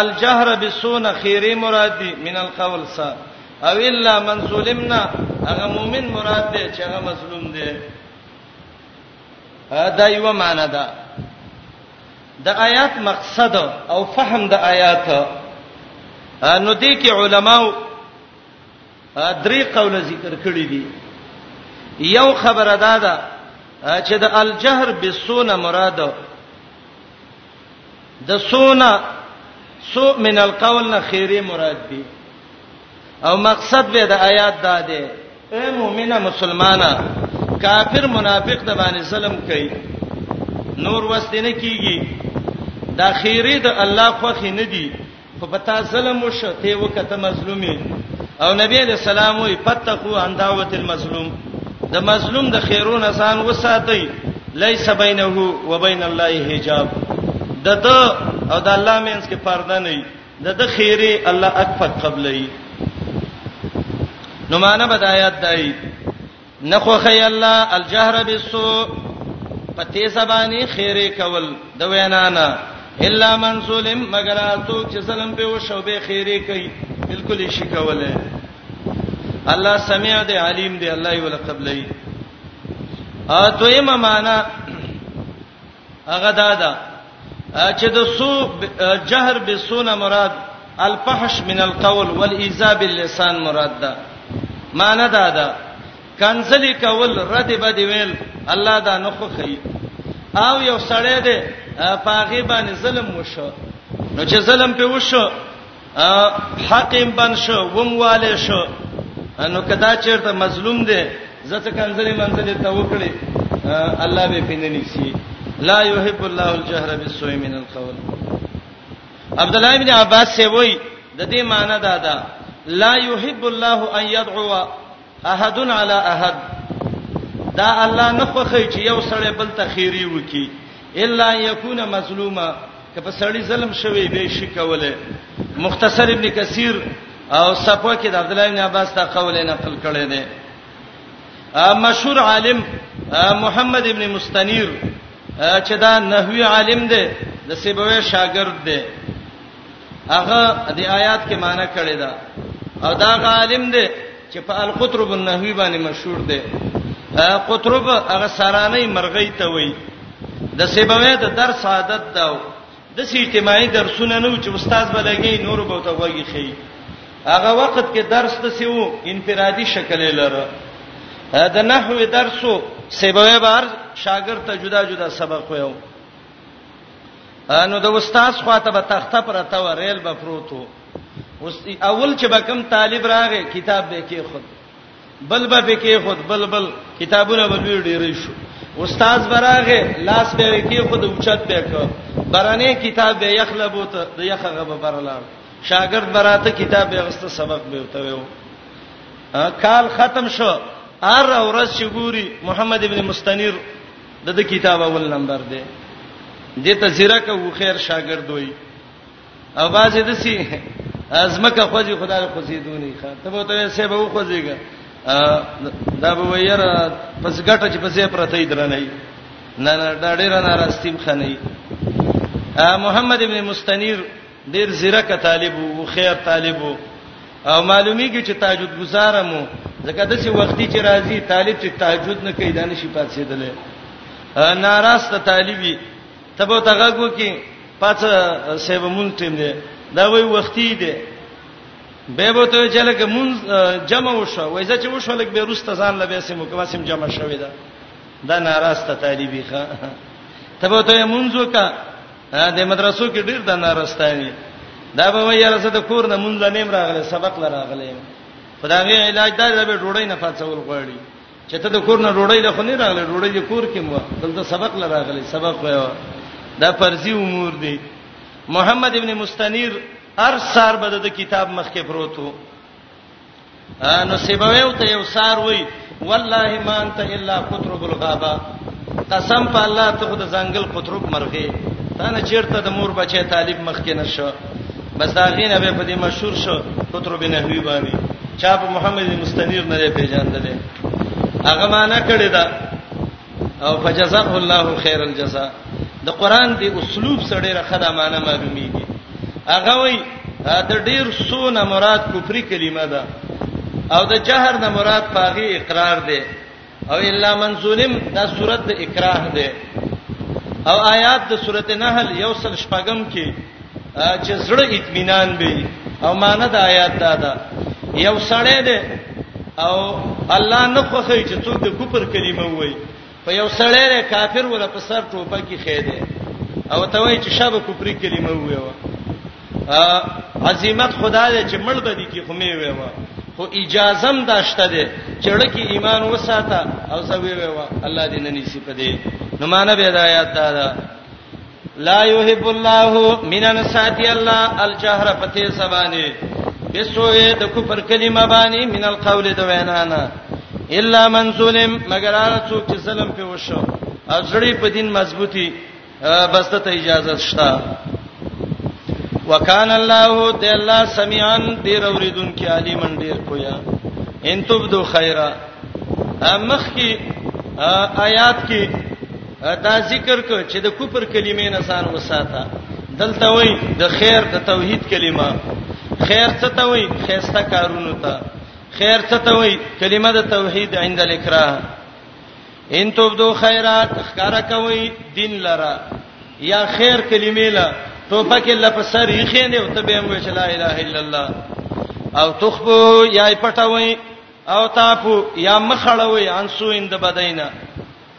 S1: الجهر بالسون خیره مراد دی من القول سا او الا من ظلمنا هغه مؤمن مراد دی چې هغه مظلوم دی دا یو معنی ده د آیات مقصد او فهم د آیات نو دې کې علماو درې قول ذکر کړی دي یو خبره ده چې د الجهر بالسونه مراد د سونه سو من القول نه خیره مراد دی او مقصد به د آیات دا دی اے مؤمنه مسلمانه کافر منافق د باندې ظلم کوي نور وسته نه کیږي د خیره د الله خوخي نه دی خو په تا ظلم وشو ته وکته مظلومي او نبی علیہ السلام وی فتقوا عن دعوت المظلوم د مظلوم د خیرونه ځان وساتئ لیس بینه و بین الله حجاب د د او د الله مینس کې پرده نه د د خیره الله اکفق قبلې نو معنا بدایات دای نخوخی الله الجهر بالسوء په تیز باندې خیره کول د وینا نه الا من ظلم مگر تو چې ظلم په وشو به خیره کوي بالکل شي کوله الله سميع دی علیم دی الله یو لقبلای ا دویمه معنا هغه دا ده چې د سو جهر به سونه مراد الفحش من القول والاذا باللسان مراد ده معنی دا ده کنزلی کول رد بد ویل الله دا نه خوخی او یو سړی دی پاغي باندې ظلم وشو نو چې ظلم په وشو حاکم بن شو ومواله شو نو کدا چیرته مظلوم دی زته کنځلې منځلې ته وکړي الله به پیننی سي لا يحب الله الجهر بالسوء من القول عبد الله ابن عباس سے وای د دې معنی دا ده لا يحب الله ان يدعو احد علی احد دا الله نه خوخی چې یو سړی بل ته خیری وکي الا یکون مظلوما که په سړی ظلم شوی به شي کوله مختصر ابن کثیر او صفه کې د عبد الله بن عباس دا قول نقل کړی دی مشهور عالم محمد ابن مستنیر چې دا نحوی عالم دی د سیبوی شاګرد دی هغه د آیات کې معنی کړی دا او دا عالم دی چې په القطرب النحوی باندې مشهور دی قطرب هغه سارانه مرغی ته وای د سیبوی د درس عادت دا د سی اجتماعي درسونه نو چې استاد بلګي نور به ته وایي خي هغه وخت کې درس د سیو انفرادي شکل لره د نحو درسو سیبوی بار شاګرد ته جدا جدا سبق وایو نو د استاد خواته به تخته پرته و ریل به پروتو اوس اول چې به کم طالب راغی کتاب به کې خود بل به به کې خود بل بل کتابونه به ډیر ډیر شو استاد براغه لاس به کې خود اوچت به کو برانه کتاب به یخلبو ته د یخغه به برلار شاګرد براته کتاب به غسته سبق به وته وو کال ختم شو ار اورس چې ګوري محمد ابن مستنیر د دې کتاب اول نمبر دی دې ته زیرک او خیر شاګرد وای او بازي د سي ازمکه خوځي خدای خوځي دونی ښه ته به ته سه به خوځيګا دا به وير پس ګټه چې پسې پرته یې درنه نه نه دا ډیر نه راستیم خنۍ محمد ابن مستنیر ډیر زیرک طالب وو خیر طالب وو او معلومیږي چې تهجد گزار مو ځکه د څه وختي چې راځي طالب چې تهجد نه کوي دانه شي پات سیدل ناراست طالبي تبو تغګو کې پات سیب مون ټیم دی دا وای وختي دی به به ته چې لکه مون جمع وشو وای ځکه وشو لکه به روسته ځان لبه سم کوم سم جمع شوی دا دا ناراست طالبي ښا تبو ته مونږ وکړه د مدرسو کې ډیر د نارستاني دا به وایي راځه د کور نه مونږ لنیم راغله سبق لراغله خدای علاج دا به ډوړی نه فاصول غواړي چې ته د کور نه ډوړی له خو نه راغله ډوړی د کور کې مو دلته سبق لراغله سبق وایو دا فرضي امور دي محمد ابن مستنیر ار سار بده د کتاب مخ کې پروتو نو سیبوي او ته یو سار وای والله ما انت الا قطرب الغابه قسم په الله ته خود ځنګل قطرب مرغه تا نه چیرته د مور بچی طالب مخ کې نشو بس دا غینه به په دې مشهور شو قطرب نحوی باندې چا په محمد مستنیر نه پیژاندل هغه معنا کړی دا او فجزاه الله خیر الجزاء د قران دی اسلوب سره راخه دا معنی معلومیږي هغه وای د ډیر سونه مراد کفر کلمه ده او د جهر نه مراد پاغي اقرار ده او الا من ظلم دا صورت د اکراه ده او آیات د سورته نحل یو سل شپږم کې چې زړه اطمینان به او معنی د آیات دا ده یو سړی دی او الله نه خوخی چې څوک د کوپر کلمه وایي په یو سړی دی کافر ولا په سر ټوپه کې خېده او ته وایي چې شابه کوپر کلمه وایي عظمت خدای دې چې مړ بدی کې خو می وایي خو اجازه هم داشته دي چې لکه ایمان وساته او زوی وایي الله دې نه نسی پدې نو معنی به د آیات دا ده لا يحب الله من انسات الله الجهر پته سبانه بسوې د کفر کلمه باندې من القول د وینا نه الا من ظلم مگر هغه څوک چې ظلم په وشو ازړي په دین مضبوطی بس ته اجازه شته وکان الله د الله سميعان ډیر اوریدونکو علیمن ډیر کویا ان تبدو خیره مخ کی آیات کی دا ذکر کو چې د کوپر کلمې نه ځان وساته دلته وای د خیر د توحید کلمه خیر څه ته وای خیسته کارونو ته خیر څه ته وای کلمه د توحید عند الاکراه ان تبدو خیرات خکارا کوي دین لرا یا خیر کلمې لا ټوپک لپسر یې خینه او ته به مو چې لا اله الا الله او تخبو یا پټوي او تاپو یا مخړوي انسو اند بدینا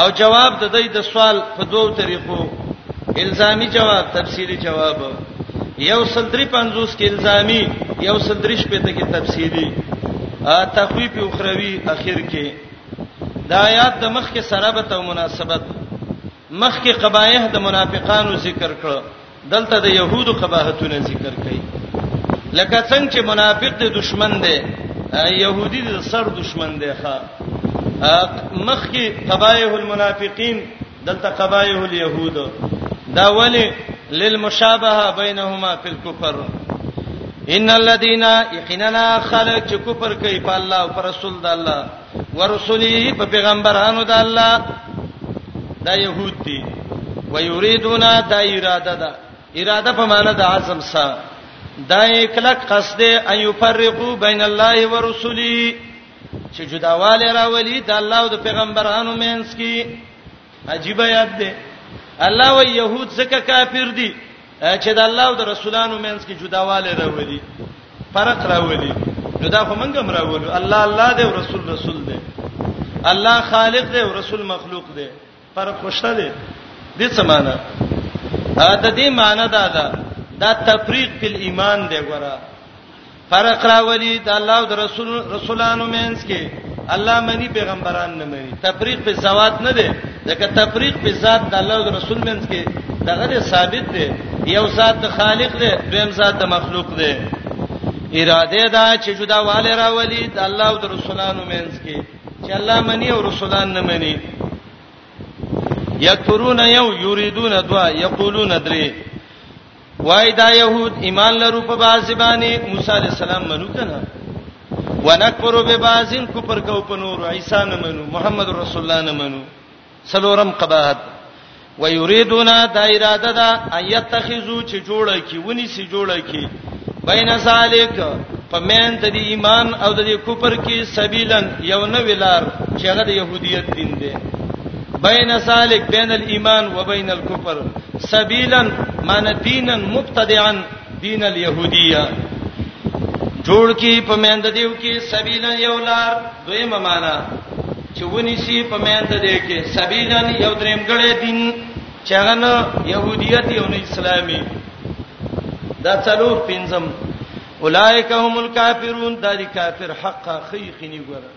S1: او جواب د دې د سوال په دوو طریقو الزامي جواب تفصیلی جواب یو سل درې پنځوس کې الزامي یو سل درې شپې ته کې تفصیلی تخویف اخروی اخر کې د آیات د مخ کې سره به ته مناسبت مخ کې قبایح د منافقانو ذکر کړو دلته د يهودو قباحتونه ذکر کړي لکه څنګه چې منافق د دشمن دی يهودي د سر دشمن دی ښا مخ کې قبایح المنافقین دلته قبایح اليهود دا ولی للمشابهه بینهما فی الكفر ان الذين يقيننا خلق چې کفر کوي په الله او پر رسول د الله ورسولی په پیغمبرانو د الله دا يهود دي ويريدون دا اراده ده اراده په معنی د عزم سره دا کلک قصد ان يفرقوا بين الله ورسوله چې جداواله راولي د الله او د پیغمبرانو مینس کې عجیب یاد دی الله و يهود څخه کافر دي چې د الله او د رسولانو مینس کې جداواله راولي فرق راولي نو دا خو منګم راولو الله الله دی او رسول رسول دی الله خالق دی او رسول مخلوق دی فرق خوشته دی د څه معنی دا د دې معنی دا ده دا تفریق فی الايمان دی ګوره فرق راولي د الله او رسول رسولانو مینس کې الله منی پیغمبران نه منی تفریق په زوات نه دی ځکه تفریق په ذات د الله او رسول مینس کې دغه دی ثابت دی یو ذات د خالق دی دویم ذات د مخلوق دی اراده دا چې جدا والي راولي د الله او رسولانو مینس کې چې الله منی او رسولان نه منی یکفرون یو یریدون دوا یقولون درې وای دا يهود ایمان لرو په بعض باندې موسی عليه السلام منو کنه ونکفر ببعضن کفر کو په نور عیسی نه منو محمد رسول الله نه منو سلورم قباحت ويريدون دا اراده دا ايتخذو چې جوړه کی ونی سي جوړه کی بین ذالک پمن د دې ایمان او د دې کفر کې سبیلن یو نو ولار چې هغه د يهودیت دین دی بین ذالک بین الايمان و بین الكفر سبیلا معنی دینا مبتدعا دین اليهودیه جوړ کی په مند دیو کې سبیلا یو لار دویمه معنی چې ونی سی په مند دی کې سبیلا یو دریم ګړې دین چې هغه نه يهودیت یو نه اسلامي دا څلور پنځم اولائک هم الکافرون دا دي کافر حقا خیخنی ګره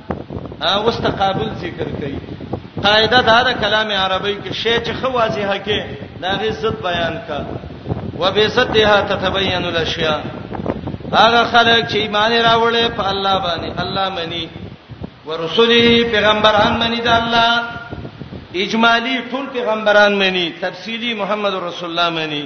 S1: اوس تقابل ذکر کړي قاعده دا د کلام عربی کې شی چې خو واضحه کې دا غي ضد بیان کا وبزدها تتبين الاشیاء هغه خلک چې ایمان راوړل په الله باندې الله مني ورسوله پیغمبران مني دا الله اجمالی ټول پیغمبران مني تفصیلی محمد رسول الله مني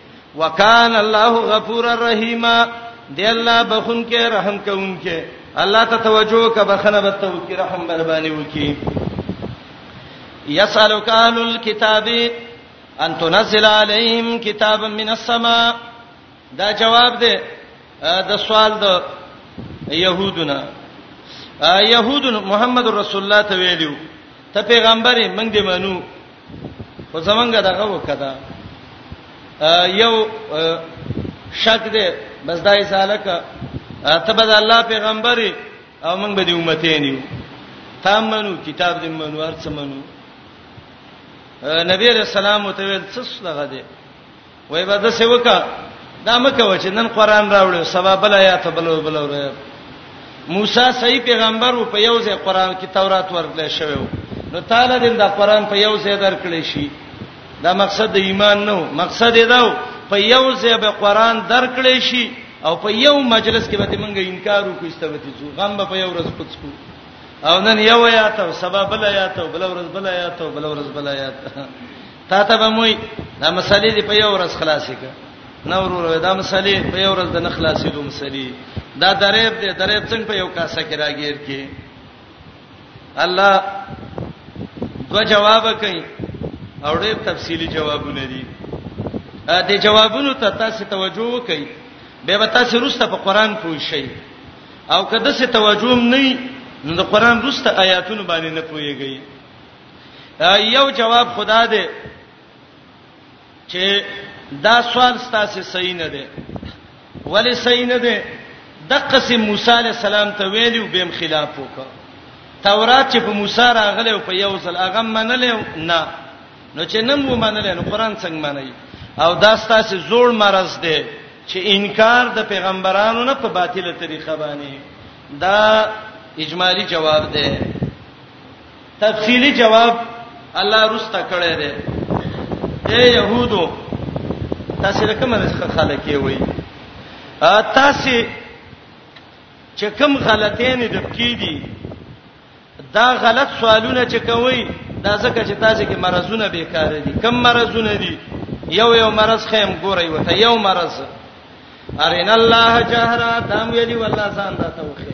S1: وکان الله غفور الرحیم دی الله بخون کې رحم کوم کې الله ته توجه کا بخنه به تو کې رحم بربانی وکي یسالک اهل الكتاب ان تنزل عليهم كتابا من السماء دا جواب دی د سوال د يهودونه يهودونه محمد رسول الله ته ویلو ته پیغمبري موږ دې منو خو زمونږ دغه وکړه یو شک دی بس دای سالک ته به د الله پیغمبري او موږ به د امتین یو تامنو کتاب دې منو ارڅ منو نبی رسول الله ته ویل څه څه دغه دی وای به د څه وکا دا مکه و چې نن قران راوړو سبا بل آیات بل بل ورو موسی صحیح پیغمبر او په یو ځای قران کې تورات ورکړل شوی نو تعالی دې دا قران په یو ځای درکړې شي دا مقصد د ایمان نو مقصد یې دا په یو ځای به قران درکړې شي او په یو مجلس کې به موږ انکار وکړو استوتی ځو غم به په یو ورځ پڅ کو او نن یو آیات او سبا بل آیات او بل ورځ بل آیات او بل ورځ بل آیات تا ته به موي دا مسلې دی په یو ورځ خلاصې کړه نو ورور دا مسلې په یو ورځ د نه خلاصې دوه مسلې دا درېب دې درېب څنګه په یو کاسه کې راګیر کې الله دو جواب کوي او ډېر تفصيلي جوابونه دي دې جوابونو ته تاسو توجه وکړئ به به تاسو روسته په قران پوه شئ او کله چې توجه نه نو د قران روسته آیاتونو باندې نه پوهیږئ یو جواب خدا دی چې دا سوال ستاسو صحیح نه دی ولی صحیح نه دی د قسم موسی علی السلام ته ویلو بهم خلاف وکړ تورات چې په موسی راغلی او په یو ځل هغه منلې نه نو چې نن و منلې نو قران څنګه منای او دا ستاسو زوړ مرز دی چې انکار د پیغمبرانو نه په باطله طریقه باندې دا اجمالی جواب دی تفصیلی جواب الله رستا کړی دی اے يهودو تاسو رقم رزق خلک یې وای تاسو چې کوم غلطین د پکې دي دا غلط سوالونه چې کوي دا ځکه چې تاسو کې مرزونه به کار دي کم مرزونه دي یو یو مرز خیم ګوري وته یو مرز ارین الله جهرا دام ویلی والله ځان دا توخه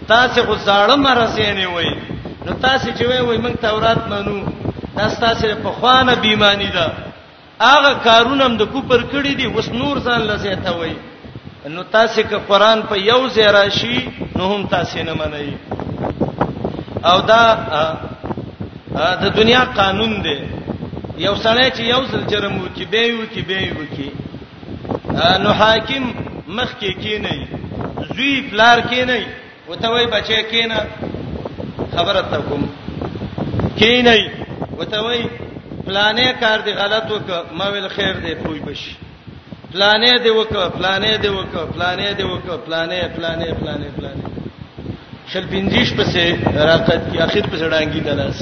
S1: تاسو خو زاړه مرسینه وای نو تاسو چې وای وای موږ تورات منو دا تاسو په خوانه بیمانی ده هغه کارونه هم د کوپر کړی دي وس نور ځان لزه ته وای نو تاسو که قران په یو ځای راشي نو هم تاسو نه منئ او دا د دنیا قانون دی یو سړی چې یو ځل جرم وکي به یو کې به یو کې نو حاکم مخ کې کینې زوی پلار کینې وته وای بچی کینه خبره تا کوم کینې وته وای پلانې کار دی غلط وک ما ویل خیر دی پوي بش پلانې دی وک پلانې دی وک پلانې دی وک پلانې پلانې پلانې پلانې شل بنجیش پسې راقد کی اخر پسې ډانګی دلاس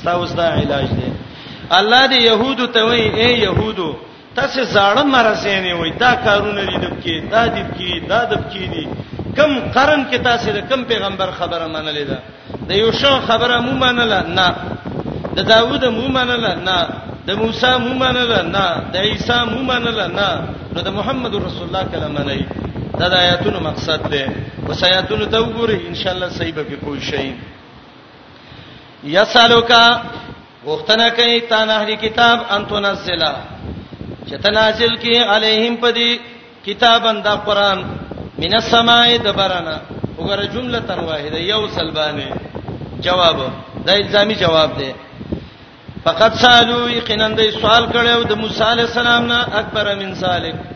S1: ستا اوس دا علاج دی الله دې يهودو ته وای اے يهودو تاسو زاړه مرزینې وای دا کارونه دي دبکی دا دبکی دا دبکی دي کم قرن کې تاسو د کم پیغمبر خبره منلې ده د یوشع خبره مو منله نه د داوود مو منله نه د موسی مو منله نه د عیسی مو منله نه نو د محمد رسول الله کلام نه دا د آیاتونو مقصد ده اوس آیاتونو ته وګورئ ان شاء الله صحیح به پوه شئ یسالوکا غوښتنه کوي تا نه هري کتاب ان تنزلا چې تنازل کې علیهم پدی کتابن دا قران من السماء دبرنا وګوره جمله تن واحده یو سلبانه جواب دا الزامي جواب دی فقط سالو یقینا د سوال کړو د موسی علی السلام نه اکبر من سالک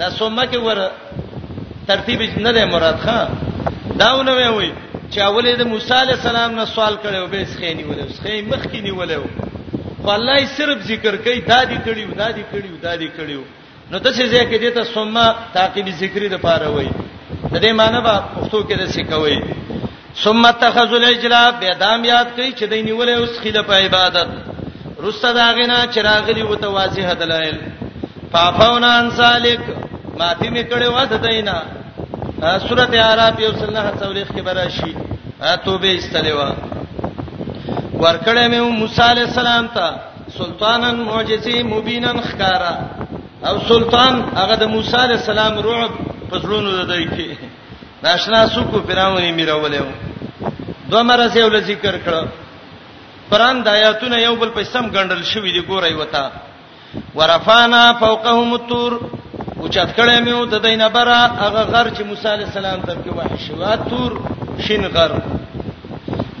S1: دا سومه کې ور ترتیب نه دی مراد ښا داونه وی وی چې اولې د موسی علی السلام نه سوال کړو به سخې نیولې سخې مخ کې نیولې خو الله یې صرف ذکر کوي دادی کړیو دادی کړیو دادی کړیو نو د څه ځای کې د ته سومه تعقیب ذکری د پاره وای د دې معنی به پښتو کې د څه کوي ثم اتخذوا العجل بيدام یاد کوي چې دای نیولې اوس خله په عبادت رسته دا غنا چې راغلی وته واضح دلایل فافونا ان سالک معافي مې کړې و د دینا سورته اعراف یو صلی الله څولېخ کې براشي توبه استلې و ورکړې مې موسی عليه السلام ته سلطانن معجزي مبینن خکارا او سلطان هغه د موسی عليه السلام رعب پزړونو ددای کې ناشنا سکو فرعون میرولې دوه مرزه ول ذکر کړه قران د آیاتونه یو بل په سم غندل شوې دي ګورای وتا ورفانا فوقهم الطور او چت کړه مې او د دینه برا هغه غر چې موسی علی السلام تر کې وحی شوا تور شین غر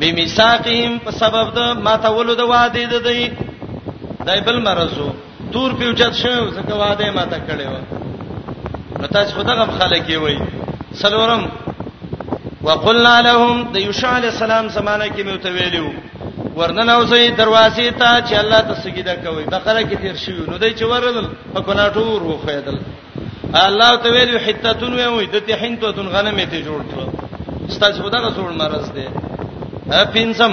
S1: بمیثاقهم په سبب د ماتولو د وعده د دی دایبل مرزو تور پیوچت شوی ځکه واده ماته کړی و نو تاسو خدغه خلک یې وای سلورم وقلنا لهم د یوشع علی السلام زمانہ کې مې ته ویلو ورننه اوسې دروازې ته چې الله ته سجده کوي بقره کې تیر شو نو دای چې ورغل په کناټور و خیدل الله ته ویلو حتتون وې د ته حنتتون غنمې ته جوړ کړو ستاسو دغه څوړ مرز دی پینځم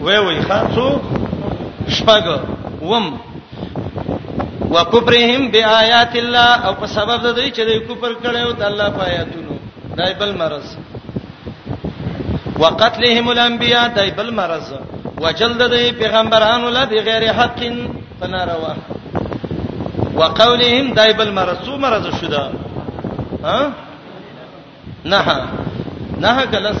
S1: وای وای خان څو شپږ وم وکفرهم بیاات الله او په سبب د دوی چې دوی کفر کړو د الله په آیاتونو دای بل مرز وقتلهم الانبیاء دای بل مرز وجلد د پیغمبرانو له بغیر حق فناروا وقولهم دای بل مرز څو مرز شو دا ها نه نه کلس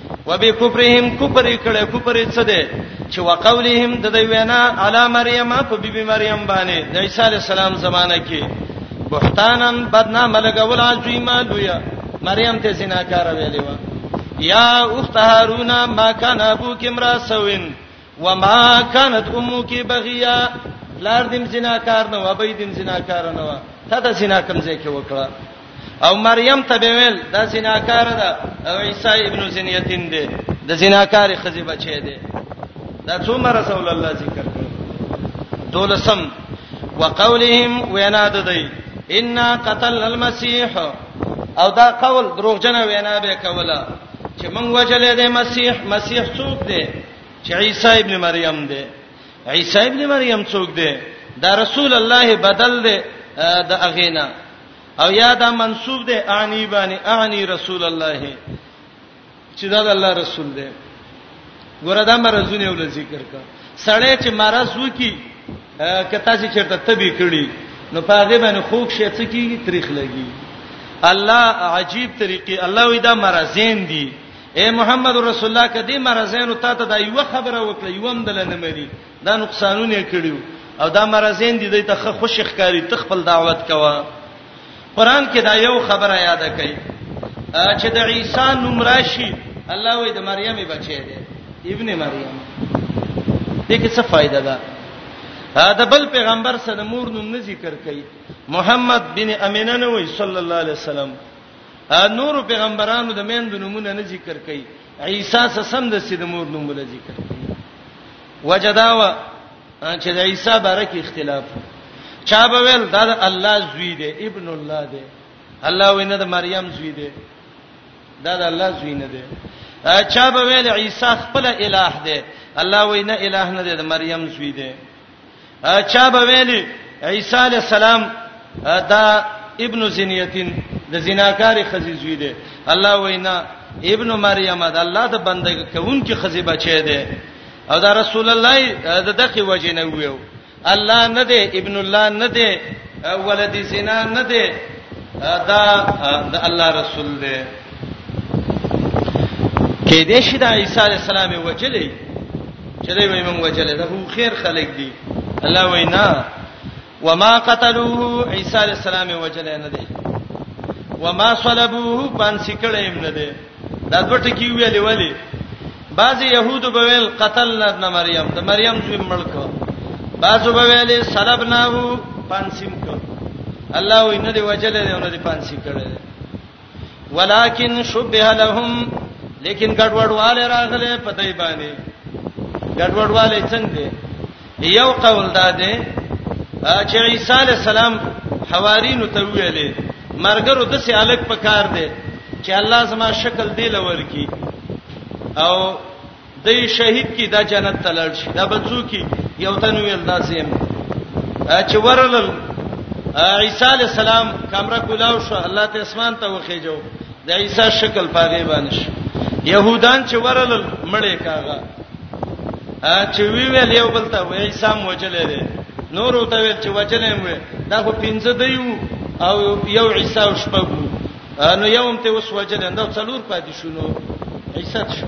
S1: وبکفرهم کفر کړه کفر څه ده چې وقولهم د دوی وینا علی مریم په بیبي بی مریم باندې د عیسی علی السلام زمانہ کې بهتانن بدنامه لګول عظیمه لویا مریم ته زناکار ویلې و یا اخت هارون ما کان ابوک امرا سوین وما كانت امك بغيا لار دیم زناکار نه و به دیم زناکار نه و ته د زنا کوم ځای کې وکړه او مریم ته به ویل دا زناکار ده او عیسی ابن زنیتین ده د زناکار خزی بچی ده دا څومره رسول الله ذکر کړ دولسم وقولهم وینا ده دی ان قتل المسيح او دا قول دروغجن وینا به کوله چې مونږ وجلې د مسیح مسیح څوک دی چې عیسی ابن مریم دی عیسی ابن مریم څوک دی دا رسول الله بدل دی د اغینا او یا دا منسوب دی اعنی باندې اعنی رسول الله چې دا د الله رسول دی ګوره دا مرزونه ول ذکر کا سړی چې مرز وکی کته چې چرته تبي کړي نو پاغه باندې خوک شي څه کیږي تاریخ لګي الله عجیب طریقې الله وې دا مرزین دي اے محمد رسول الله کدی مرزینو تا ته دا یو خبره وکړه یو هم دل نه مری دا نقصانونه کړیو او دا مرزین دي د ته خوش ښکاری تخپل دعوت کوا قران کې دا یو خبره یاد کړي چې د عیسی نوم راشي الله وې د مریم بچی دی ابن مریم دې کې څه فائدہ ده دا بل پیغمبر سره مور نوم نه ذکر کړي محمد بن امینه نه وې صلی الله علیه وسلم نور پیغمبرانو د میندو نمونه نه ذکر کړي عیسی سم د سید مور نمونه ذکر کړي وجداوا چې د عیسی باره کې اختلاف چا به ویل دا د الله زوی دی ابن الله دی الله وینه د مریم زوی دی دا د الله زوی نه دی چا به ویل عیسی خپل الٰه دی الله وینه الٰه نه دی د مریم زوی دی چا به ویلي عیسی علی السلام دا ابن زنیتین د زناکار خزی زوی دی الله وینا ابن مریم دا الله د بنده کوونکی خزی بچی دی او دا رسول الله د دغه وجه نه ویو الله نه دی ابن الله نه دی ولد زنا نه دی دا د الله رسول دی کې دې شي د عیسی علی السلام وجلې چې دوی به موږ وجلې دا خو خیر خلک دي الله وینا وما قتلوه عیسی علی السلام وجلې نه دي وما صلبوه پانسی کړه یې نه دي دا دوټه کی ویلې ولی بعضی يهودو به ویل قتلنا ابن مریم د مریم زوی ملک بعضو به ویل صلبناه پانسیم کو الله وینه دی وجلې نه دی پانسی کړه ولکن شبه لهم لیکن ګډوډواله راغله په دای باندې ګډوډواله څنګه یو قول دا دی چې عیسی علی السلام حوارینو ته ویلې مرګرو د سه الګ پکار دی چې الله زما شکل دی لور کی او دی شهید کی دا جنت ته لړ شي دا بچو کی یو تن ویل دا زم چې ورل عیسی علی السلام کمره کولاو شو الله ته اسمان ته وخیجو د عیسی شکل پاغه باندې شو يهودان چې ورل مړې کاغه چې وی ویل یو بل ته وای عیسی موجلې دي نور ته ویل چې وجلې مې دا خو پنځه دیو او یو عیسی او شپږو نو یو هم ته وسوجل اند څلور پاتې شونو عیسی شو